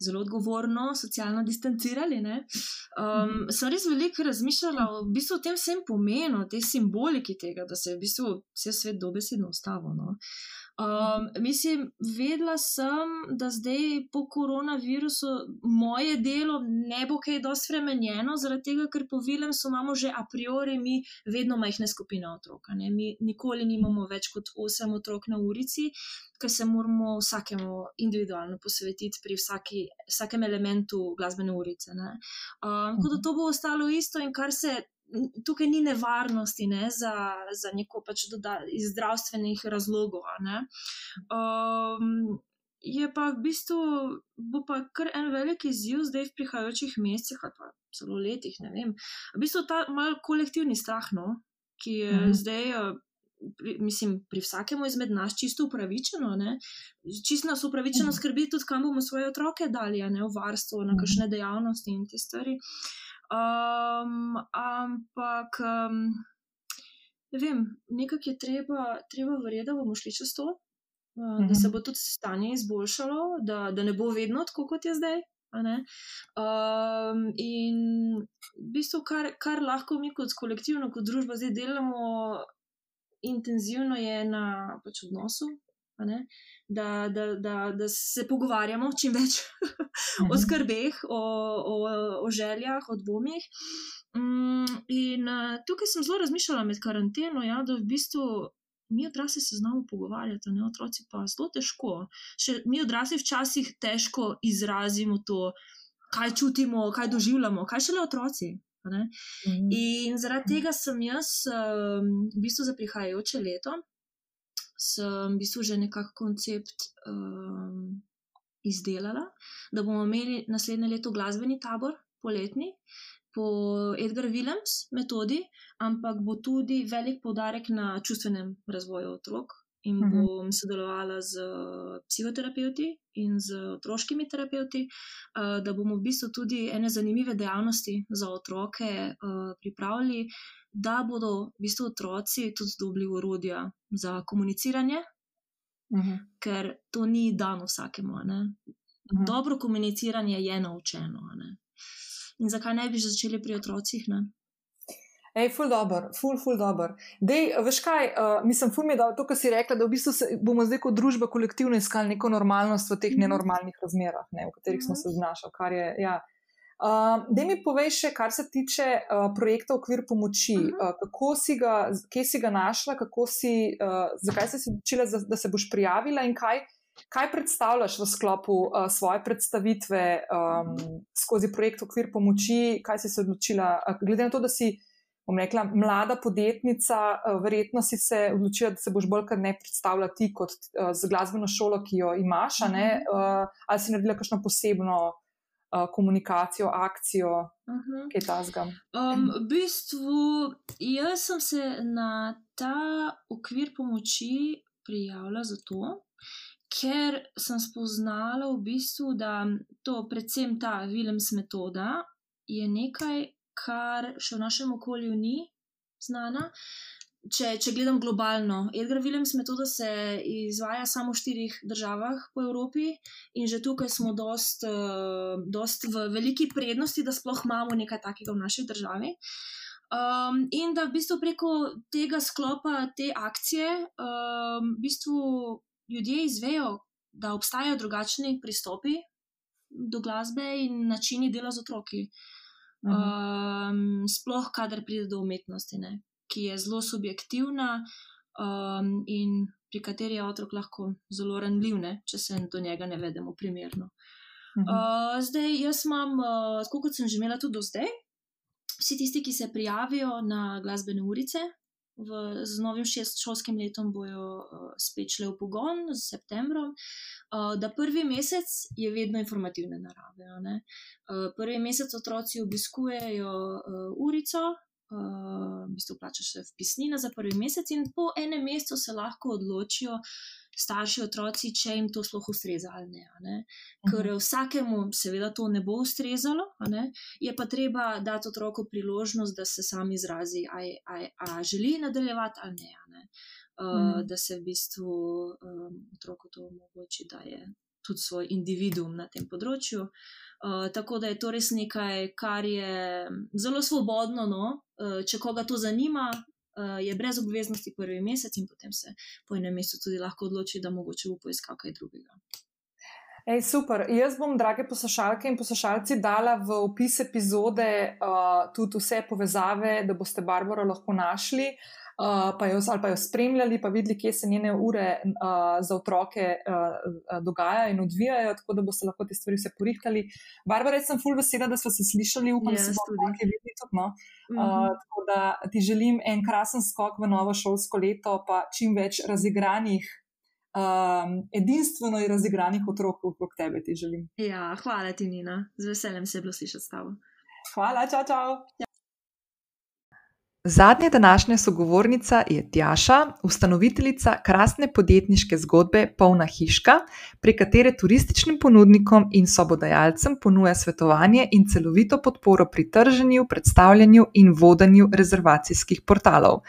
Speaker 6: zelo odgovorno, socialno distancirali. Um, mm. Sem res veliko razmišljala o v bistvu, tem vsem pomenu, te simboliki tega, da se je v bistvu vse svet dobesedno ustavil. No? Um, mislim, vedela sem, da zdaj po koronavirusu moje delo ne bo kaj dosti spremenjeno, zaradi tega, ker po Vilemsu imamo že a priori mi vedno majhne skupine otrok. Mi nikoli nimamo več kot osem otrok na ulici, ker se moramo vsakemu individualno posvetiti pri vsaki, vsakem elementu glasbene ulice. Um, tako da to bo ostalo isto in kar se tukaj ni nevarnosti ne, za, za neko pač doda, iz zdravstvenih razlogov. Um, je pa v bistvu, bo pa kar en velik izziv zdaj v prihajajočih mesecih, ali pa celo letih, ne vem. V bistvu ta mal kolektivni strah, no, ki je
Speaker 3: Mhm.
Speaker 6: zdaj. eh, Pri, mislim, pri vsakemu izmed nas čisto upravičeno, ne? čisto nas upravičeno
Speaker 3: Mhm.
Speaker 6: skrbi tudi, kam bomo svoje otroke dali, ne v varstvo, na
Speaker 3: Mhm.
Speaker 6: kakšne dejavnosti in te stvari. Um, ampak, um, ne vem, nekako je treba, treba verjeti, da bomo šli čez to, uh, da se
Speaker 3: Mhm.
Speaker 6: bo tudi stanje izboljšalo, da, da ne bo vedno tako, kot je zdaj. Um, in v bistvu, kar, kar lahko mi kot kolektivno, kot družba zdaj delamo intenzivno, je na pač odnosu. Da, da, da, da se pogovarjamo čim več o
Speaker 3: Mhm.
Speaker 6: skrbeh, o, o, o željah, o dvomih. Mm, in uh, tukaj sem zelo razmišljala med karanteno, ja, da v bistvu mi odrasli se znamo pogovarjati, ne otroci pa zelo težko. Še mi odrasli včasih težko izrazimo to, kaj čutimo, kaj doživljamo, kaj šele otroci. ne.
Speaker 3: Mhm.
Speaker 6: In zaradi tega sem jaz um, v bistvu za prihajajoče leto, sem v bistvu že nekako koncept um, izdelala, da bomo imeli naslednje leto glasbeni tabor, poletni, po Edgar Willems metodi, ampak bo tudi velik poudarek na čustvenem razvoju otrok. In
Speaker 3: Mhm.
Speaker 6: bom sodelovala z psihoterapeuti in z otroškimi terapeuti, uh, da bomo v bistvu tudi ene zanimive dejavnosti za otroke uh, pripravili, da bodo v bistvu otroci tudi dobili urodja za komuniciranje,
Speaker 3: Mhm.
Speaker 6: ker to ni dano vsakemu. ne.
Speaker 3: Mhm.
Speaker 6: Dobro komuniciranje je naučeno. In zakaj ne bi že začeli pri otrocih? Ne?
Speaker 3: Ej, ful dobr, ful, ful dobr. Dej, veš kaj, uh, mislim, ful mi je dal to, kar si rekla, da v bistvu se, bomo zdaj kot družba kolektivno iskali neko normalnost v teh
Speaker 6: Mhm.
Speaker 3: nenormalnih razmerah, ne, v katerih smo
Speaker 6: Mhm.
Speaker 3: se znašli. kar je, Ja. Uh, da mi povej še, kar se tiče uh, projekta Okvir pomoči. Uh, kako si ga, kje si ga našla, kako si, uh, zakaj si se odločila, da, da se boš prijavila in kaj, kaj predstavljaš v sklopu uh, svoje predstavitve um, skozi projekt Okvir pomoči, kaj si se odločila, uh, glede na to, da si bom rekla, mlada podjetnica, eh, verjetno si se odločila, da se boš bolj kot ne predstavljala ti kot uh, z glasbeno šolo, ki jo imaš, a ne, uh, ali si naredila kakšno posebno uh, komunikacijo, akcijo,
Speaker 6: Mhm.
Speaker 3: kaj tasga.
Speaker 6: Um, v bistvu, jaz sem se na ta okvir pomoči prijavila zato, ker sem spoznala v bistvu, da to, predvsem ta Willems metoda, je nekaj, kar še v našem okolju ni znana. Če, če gledam globalno, Edgar Willems metoda se izvaja samo v štirih državah po Evropi in že tukaj smo dost, uh, dost v veliki prednosti, da sploh imamo nekaj takega v naši državi. Um, in da v bistvu preko tega sklopa, te akcije, um, v bistvu ljudje izvejo, da obstajajo drugačni pristopi do glasbe in načini dela z otroki.
Speaker 3: Mhm.
Speaker 6: Um, sploh, kadar pride do umetnosti, ne, ki je zelo subjektivna um, in pri kateri je otrok lahko zelo ranljiv, ne, če se do njega ne vedemo primerno.
Speaker 3: Mhm.
Speaker 6: Uh, zdaj, jaz imam, uh, tako kot sem že imela tudi do zdaj, vsi tisti, ki se prijavijo na glasbene urice, v, z novim šest, šolskim letom bojo uh, spet šle v pogon, z septembrom. Uh, da prvi mesec je vedno informativne narave. Uh, prvi mesec otroci obiskujejo uh, urico, uh, v bistvu plačaš še vpisnina za prvi mesec, in po enem mesecu se lahko odločijo starši, otroci, če jim to sploh ustreza ali ne. a ne. Ker vsakemu, seveda, to ne bo ustrezalo, a ne, je pa treba dati otroku priložnost, da se sam izrazi, ali želi nadaljevati ali ne. A ne. Uh,
Speaker 3: Mhm.
Speaker 6: Da se v bistvu um, otroku to omogoči, da je tudi svoj individuum na tem področju. Uh, tako da je to res nekaj, kar je zelo svobodno. No? Uh, če koga to zanima, uh, je brez obveznosti prvi mesec in potem se po enem mesecu tudi lahko odloči, da mogoče bo poiskal kaj drugega.
Speaker 3: Ej, super. Jaz bom, drage poslušalke in poslušalci, dala v opis epizode uh, tudi vse povezave, da boste Barbaro lahko našli. Uh, pa jo, ali pa jo spremljali, pa videli, kje se njene ure uh, za otroke uh, dogajajo in odvijajo, tako da boste lahko te stvari vse porihtali. Barbara, jaz sem full vesela, da smo se slišali, upam, da se
Speaker 6: Jaz
Speaker 3: bomo nekaj videli tudi. No?
Speaker 6: Mhm.
Speaker 3: Uh, tako da ti želim en krasen skok v novo šolsko leto, pa čim več razigranih um, edinstveno in razigranih otrok okrog tebe ti želim.
Speaker 6: Ja, hvala ti, Nina. Z veseljem se je bilo slišati s tabo.
Speaker 3: Hvala, čau, čau. Zadnja današnja sogovornica je Tjaša, ustanoviteljica krasne podjetniške zgodbe Polna hiška, pri kateri turističnim ponudnikom in sobodajalcem ponuja svetovanje in celovito podporo pri trženju, predstavljanju in vodenju rezervacijskih portalov.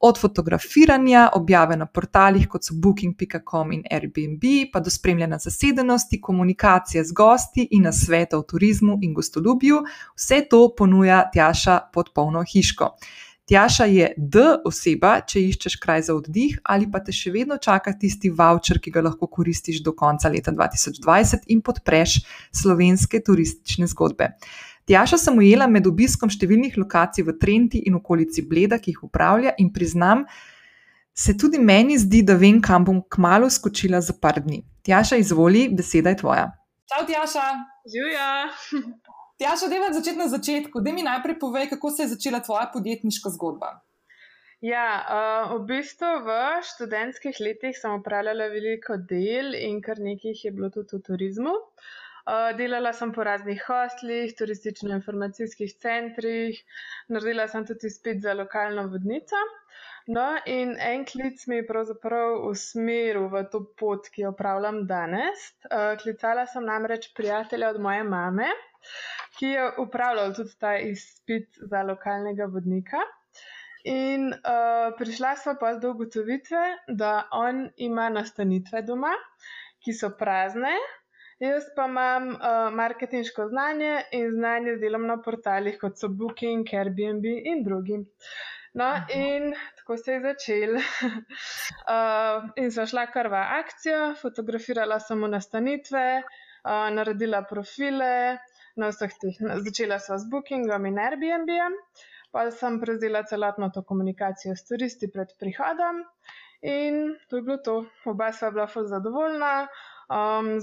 Speaker 3: Od fotografiranja, objave na portalih kot so Booking.com in Airbnb, pa do spremljanja zasedenosti, komunikacije z gosti in na svete o turizmu in gostoljubju, vse to ponuja Tjaša pod polno hiško. Tjaša je D oseba, če iščeš kraj za oddih, ali pa te še vedno čaka tisti voucher, ki ga lahko koristiš do konca leta 2020 in podpreš slovenske turistične zgodbe. Tjaša sem ujela med obiskom številnih lokacij v Trenti in okolici Bleda, ki jih upravlja, in priznam, se tudi meni zdi, da vem, kam bom kmalo skočila za par dni. Tjaša, izvoli, beseda je tvoja. Čau, Tjaša.
Speaker 7: Živijo.
Speaker 3: Tjaša, da je začeti na začetku. Da mi najprej povej, kako se je začela tvoja podjetniška zgodba.
Speaker 7: Ja, uh, v bistvu v študentskih letih sem upravljala veliko del in kar nekaj je bilo tudi v turizmu. Uh, delala sem po raznih hostlih, turistično-informacijskih centrih, naredila sem tudi spet za lokalno vodnico. No, in en klic mi je pravzaprav usmeril v to pot, ki jo upravljam danes. Uh, klicala sem namreč prijatelja od moje mame, ki je upravljal tudi ta izpit za lokalnega vodnika. In uh, prišla sva pa do ugotovitve, da on ima nastanitve doma, ki so prazne, jaz pa imam uh, marketinško znanje in znanje z delom na portalih, kot so Booking, Airbnb in drugi. No, in tako se je začel. uh, in sem šla kar v akcijo, fotografirala sem nastanitve, uh, naredila profile, na vseh teh. Začela sva z Bookingom in Airbnb-jem, pa sem prevzela celotno to komunikacijo s turisti pred prihodom in to je bilo to. Oba sva bila fuz zadovoljna. Um,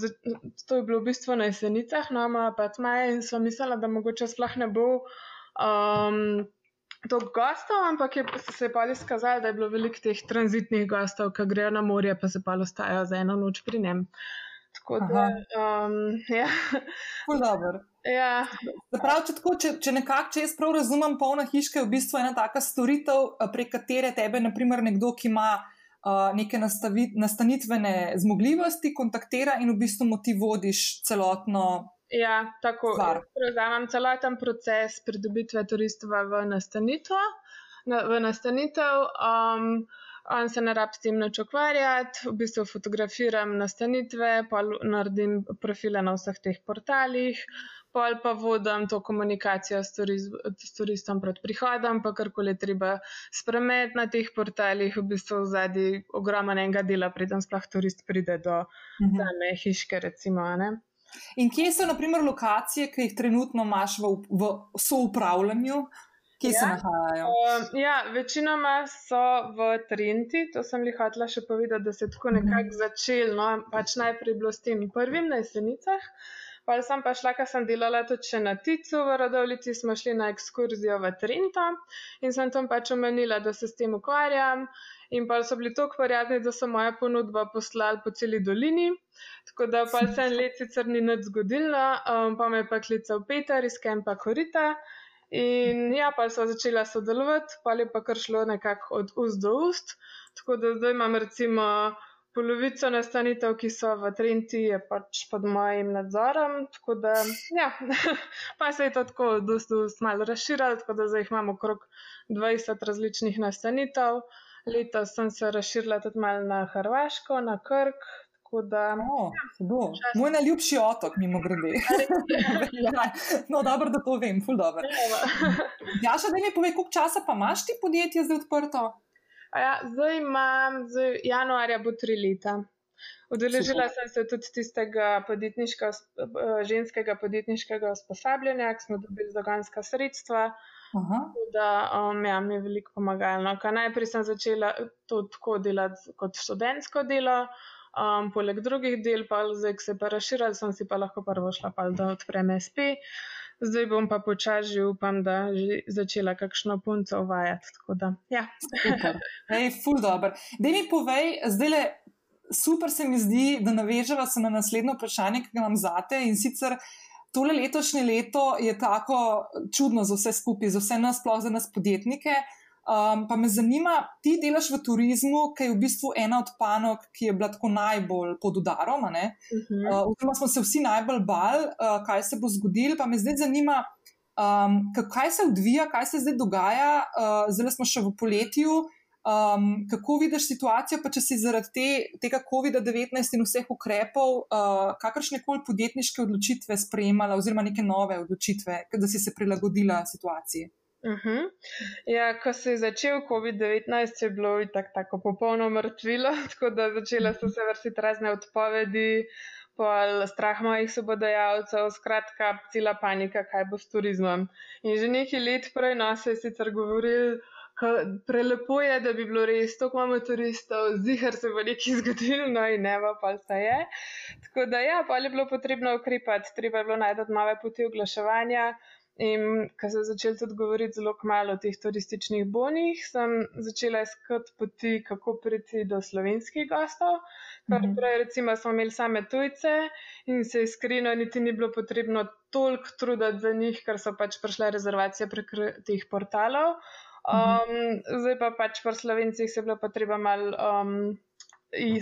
Speaker 7: to je bilo v bistvu na jesenicah, no, pa tmaje in sva mislila, da mogoče sploh ne bo. Um, To gostov, ampak je se je pa izkazalo, da je bilo veliko teh tranzitnih gostov, ki grejo na morje, pa se pa ostajajo za eno noč pri njem. Tako da, um, ja.
Speaker 3: Ja. Prav, če, tako, če, če nekako, če jaz prav razumem, polna hiška je v bistvu ena taka storitev, eh, prek katere tebe, naprimer, nekdo, ki ima uh, neke nastavit, nastanitvene zmogljivosti, kontaktira in v bistvu mu ti vodiš celotno.
Speaker 7: Ja, tako prevzamem celoten proces pridobitve turistov v nastanitev. Na, v nastanitev um, on se ne rab s tem nič ukvarjati, v bistvu fotografiram nastanitve, pa naredim profile na vseh teh portalih, pol pa vodim to komunikacijo s, turiz, s turistom pred prihodom, pa karkoli treba spremeniti na teh portalih, v bistvu vzadi ogromnega dela, preden sploh turist pride do mhm. same hiške, recimo. Ne?
Speaker 3: In kje so, na primer, lokacije, ki jih trenutno imaš v, v soupravljanju? Kje ja, se nahajajo?
Speaker 7: Uh, ja, večinoma so v Trenti, to sem jih hotela še povedati, da se je tako nekako mhm. začel. No, pač najprej bilo s temi prvimi na jesenicah. Pa sem pa šla, ker sem delala tudi še na Ticu v Radovlici, smo šli na ekskurzijo v Trento in sem tam pač omenila, da se s tem ukvarjam. In pa so bili tako prijazni, da so moja ponudba poslali po celi dolini. Tako da pa se en let sicer ni nič zgodilo, um, pa me je pa klical Peter iz Kempa Korita. In ja, pa so začela sodelovati, pa je pa kar šlo nekako od ust do ust. Tako da zdaj imam recimo polovico nastanitev, ki so v Trenti, je pač pod mojim nadzorom. Tako da, ja, pa se je to tako dosto malo razširilo, tako da zdaj imamo okrog 20 različnih nastanitev. Letos sem se razširila tudi malo na Hrvaško, na Krk, Da,
Speaker 3: oh, Moj najljubši otok, mimo grede. ja, no, dobro, da to vem, ful dobro. Ja, še da mi povej, koliko časa pa imaš ti podjetje zdaj odprto?
Speaker 7: Ja, zdaj imam, zdaj januarja bo tri leta. Udeležila sem se tudi tistega podjetniškega, ženskega podjetniškega usposabljanja, ki smo dobili zagonska sredstva. Da, um, ja, mi je veliko pomagalo. No, najprej sem začela to tako delati kot študentsko delo, Um, poleg drugih del, pa zdaj, ki se pa razširili, sem si pa lahko prvo šla, pa da odprem SP. Zdaj bom pa počasi, upam, da že začela kakšno punco uvajati. Da, ja.
Speaker 3: Hej, ful dobr. Da mi povej, zdaj le super se mi zdi, da naveževa se na naslednjo vprašanje, ki ga imam zate in sicer. Tole letošnje leto je tako čudno za vse skupaj, za vse nas, sploh za nas podjetnike. Um, pa me zanima, ti delaš v turizmu, ki je v bistvu ena od panog, ki je bila tako najbolj pod udarom. Uh -huh. uh, smo se vsi najbolj bali, uh, kaj se bo zgodilo. Pa me zdaj zanima, um, kaj se odvija, kaj se zdaj dogaja. Uh, zdaj smo še v poletju. Um, kako vidiš situacijo, pa če si zaradi te, tega COVID-19 in vseh ukrepov, uh, kakršne koli podjetniške odločitve sprejemala, oziroma neke nove odločitve, da si se prilagodila situaciji?
Speaker 7: Uh mhm. -huh. ja, ko se je začel COVID-19, je bilo tako, tako popolno mrtvilo, tako da začele so se vrstiti razne odpovedi, pol strah mojih sobodajalcev, skratka, cela panika, kaj bo s turizmom. In že nekaj let prej nas je sicer govorili, prelepo je, da bi bilo res, to imamo turistov, zihar se bo nekaj zgodilo, no in ne, pa se je. Tako da ja, pa je bilo potrebno ukrepati, treba je bilo najti nove poti oglaševanja. In ko sem začela tudi govoriti zelo malo o teh turističnih bonih, sem začela iskati poti, kako priti do slovenskih gostov. Kar mhm. prej, recimo, smo imeli same tujce in se iskreno niti ni bilo potrebno toliko truditi za njih, ker so pač prišle rezervacije prek teh portalov. Um, zdaj pa pač pri slovencih se je bilo potreba malo um,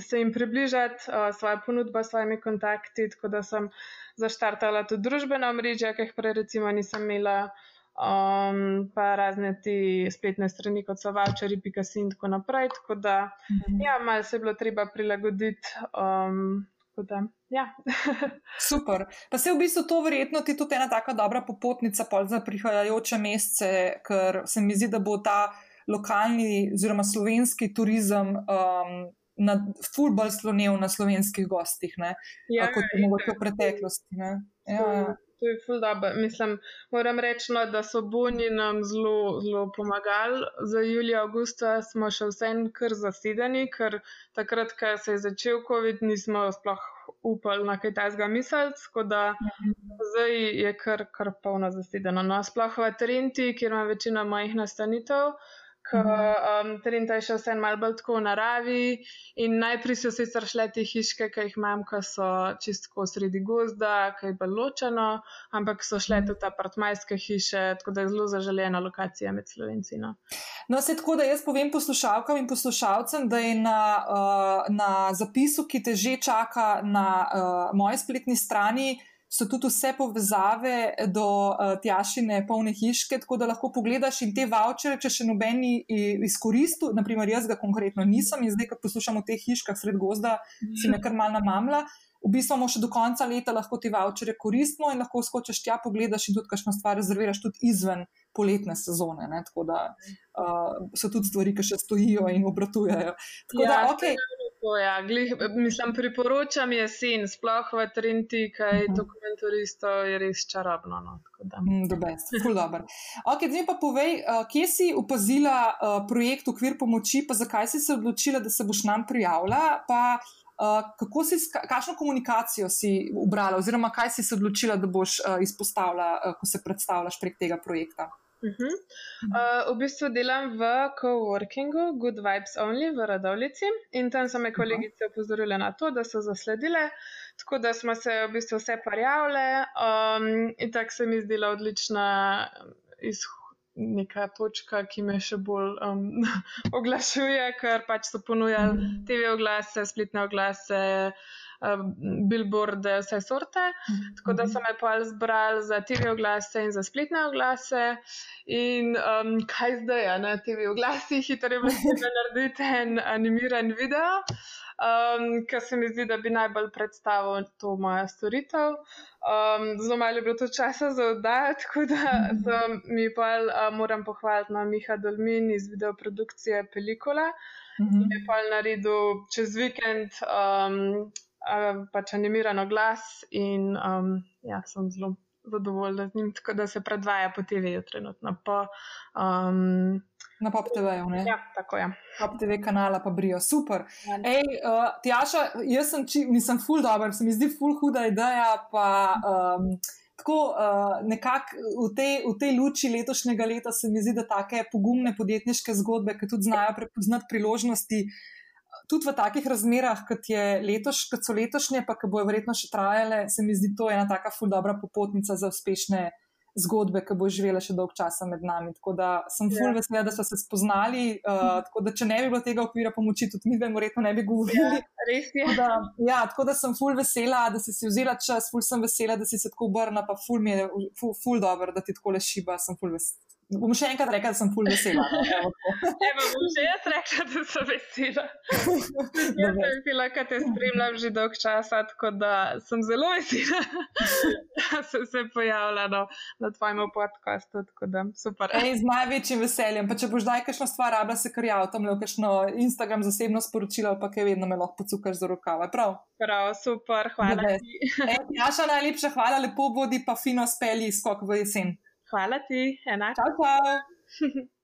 Speaker 7: se jim približati, uh, svoje ponudbe, s svojimi kontakti, tako da sem zaštartala tudi družbena mreža, ki jih prej recimo nisem imela, um, pa razne ti spletne strani, kot so voucheri.si in tako naprej. Tako da, mhm. ja, malo se je bilo treba prilagoditi. Um, Da, ja.
Speaker 3: Super. Pa se v bistvu to verjetno ti tudi ena tako dobra popotnica za prihajajoče mesece, ker se mi zdi, da bo ta lokalni oziroma slovenski turizem um, na fulbol slonil na slovenskih gostih, ja, kot je mogoče v preteklosti. Ja,
Speaker 7: ja. To je ful dobro. Mislim, moram reči, no, da so boni nam zelo, zelo pomagali. Za julij, avgusta smo še vsem kar zasedeni, ker takrat, ko se je začel COVID, nismo sploh upali na kaj tajnega misliti, tako da zdaj je kar, kar polno zasedeno. No, sploh v Trenti, kjer ima večina mojih nastanitev ker um, Trenta je še vse malo bolj tako v naravi. In najprej so sicer šle te hiške, ki jih imam, ki so čistko sredi gozda, ki je bolj ločeno, ampak so šle tudi apartmajske hiše, tako da je zelo zaželjena lokacija med Slovenci. No,
Speaker 3: no se tako da jaz povem poslušalkam in poslušalcem, da je na, uh, na zapisu, ki te že čaka na uh, moji spletni strani so tudi vse povezave do uh, tjašine polne hiške, tako da lahko pogledaš in te vouchere, če še nobeni izkoristil, naprimer jaz ga konkretno nisem in zdaj, ko poslušam o teh hiškah sred gozda, si me kar mal namamla. V bistvu imamo še do konca leta lahko ti vouchere koristimo in lahko skočiš tja, pogledaš in tudi kakšno stvar rezerviraš tudi izven poletne sezone. Ne? Tako da uh, so tudi stvari, ki še stojijo in obratujejo. Tako ja, da, okay.
Speaker 7: Tako, ja, glih, mislim, priporočam jesen, sploh v Trenti, kaj uh -huh. dokumentaristov je res čarobno. No,
Speaker 3: mm, Dober, zelo dober. Okay, zdaj pa povej, uh, kje si opazila uh, projekt Okvir pomoči, pa zakaj si se odločila, da se boš nam prijavila, pa uh, kako si, kakšno komunikacijo si ubrala, oziroma kaj si se odločila, da boš izpostavila, ko se predstavljaš prek tega projekta.
Speaker 7: Uh -huh. uh, v bistvu delam v coworkingu Good Vibes Only v Radovlici in tam so me kolegice opozorile na to, da so zasledile, tako da smo se v bistvu vse parjavile um, in tako se mi zdela odlična neka točka, ki me še bolj um, oglašuje, ker pač so ponujali mhm. TV oglase, spletne oglase. Um, billboarde, vse sorte. Tako da so me pa zbrali za TV oglase in za spletne oglase. In um, kaj zdaj, na TV oglasih, hitro je bilo narediti en animiran video, um, ker se mi zdi, da bi najbolj predstavil to moja storitev. Um, zelo malo je bilo to časa za oddajo, tako da mi pa uh, moram pohvaliti na Miha Dolmin iz videoprodukcije Pelikula. Mm -hmm. Je pa naredil čez vikend um, pač animiran oglas in um, ja, sem zelo zadovoljna z njim, tako da se predvaja po TV-ju trenutno. Po, um,
Speaker 3: Na Pop TV-ju, ne?
Speaker 7: Ja, tako je. Ja.
Speaker 3: Pop TV kanala pa brijo, super. Ja. Ej, uh, Tjaša, jaz sem, či, mislim, full dobro, se mi zdi full huda ideja, pa um, tako uh, nekako v, v tej luči letošnjega leta se mi zdi, da take pogumne podjetniške zgodbe, ki tudi znajo prepoznati priložnosti,
Speaker 1: tudi v takih razmerah, kot, letoš, kot so letošnje, pa ki bojo verjetno še trajale, se mi zdi to ena taka ful dobra popotnica za uspešne zgodbe, ki bo živela še dolg časa med nami. Tako da sem ful ja. vesela, da smo se spoznali. Uh, tako da, če ne bi bilo tega okvira pomoči, tudi mi, verjetno ne bi govorili.
Speaker 7: Ja, res je.
Speaker 1: Tako da, ja, tako da sem ful vesela, da si si vzela čas, ful sem vesela, da si se tako obrnila, pa ful mi je ful, ful dobro, da ti tako le šiba. Sem ful vesela. Bom še enkrat rekla, da sem pol vesela.
Speaker 7: Ne, bom še jaz rekla, da sem vesela. Jaz sem vesela, ker te spremljam že dolg časa, tako da sem zelo vesela, da sem se pojavila no, na tvojem podkastu.
Speaker 1: Ej, z največjim veseljem. Pa če boš daj kakšno stvar, rabla se kar jav, tam le kakšno Instagram zasebno sporočilo, pa kaj vedno me lahko pocukaš za rokave. Prav?
Speaker 7: Prav, super, hvala.
Speaker 1: Jaša, najlepša hvala, lepo bodi, pa fino speli skok v jesen.
Speaker 7: Hvala ti, enako.
Speaker 1: Čau, čau.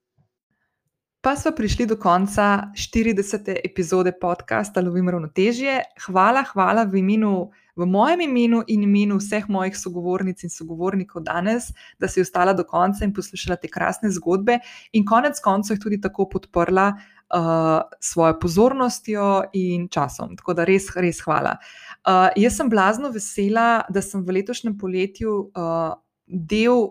Speaker 1: Pa smo prišli do konca 40. epizode podcasta Lovim ravnotežje. Hvala, hvala v, imenu, v mojem imenu in imenu vseh mojih sogovornic in sogovornikov danes, da si ostala do konca in poslušala te krasne zgodbe, in konec koncev jih tudi tako podprla uh, svojo pozornostjo in časom. Tako da res, res hvala. Uh, jaz sem blazno vesela, da sem v letošnjem poletju uh, del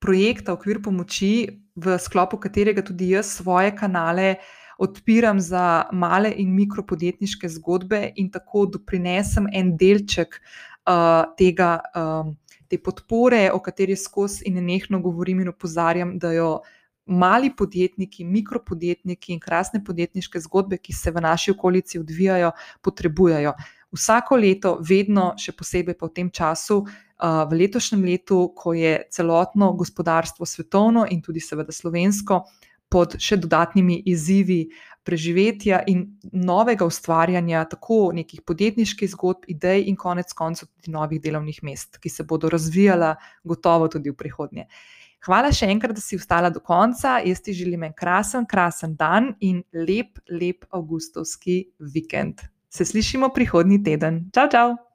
Speaker 1: projekta Okvir pomoči, v sklopu katerega tudi jaz svoje kanale odpiram za male in mikropodjetniške zgodbe in tako doprinesem en delček uh, tega, um, te podpore, o kateri skozi in nenehno govorim in opozarjam, da jo. Mali podjetniki, mikropodjetniki in krasne podjetniške zgodbe, ki se v naši okolici odvijajo, potrebujejo. Vsako leto, vedno, še posebej pa v tem času, v letošnjem letu, ko je celotno gospodarstvo svetovno in tudi seveda slovensko pod še dodatnimi izzivi preživetja in novega ustvarjanja tako nekih podjetniških zgodb, idej in konec koncev tudi novih delovnih mest, ki se bodo razvijala gotovo tudi v prihodnje. Hvala še enkrat, da si ostala do konca. Jaz ti želim en krasen, krasen dan in lep, lep avgustovski vikend. Se slišimo prihodnji teden. Čau, čau!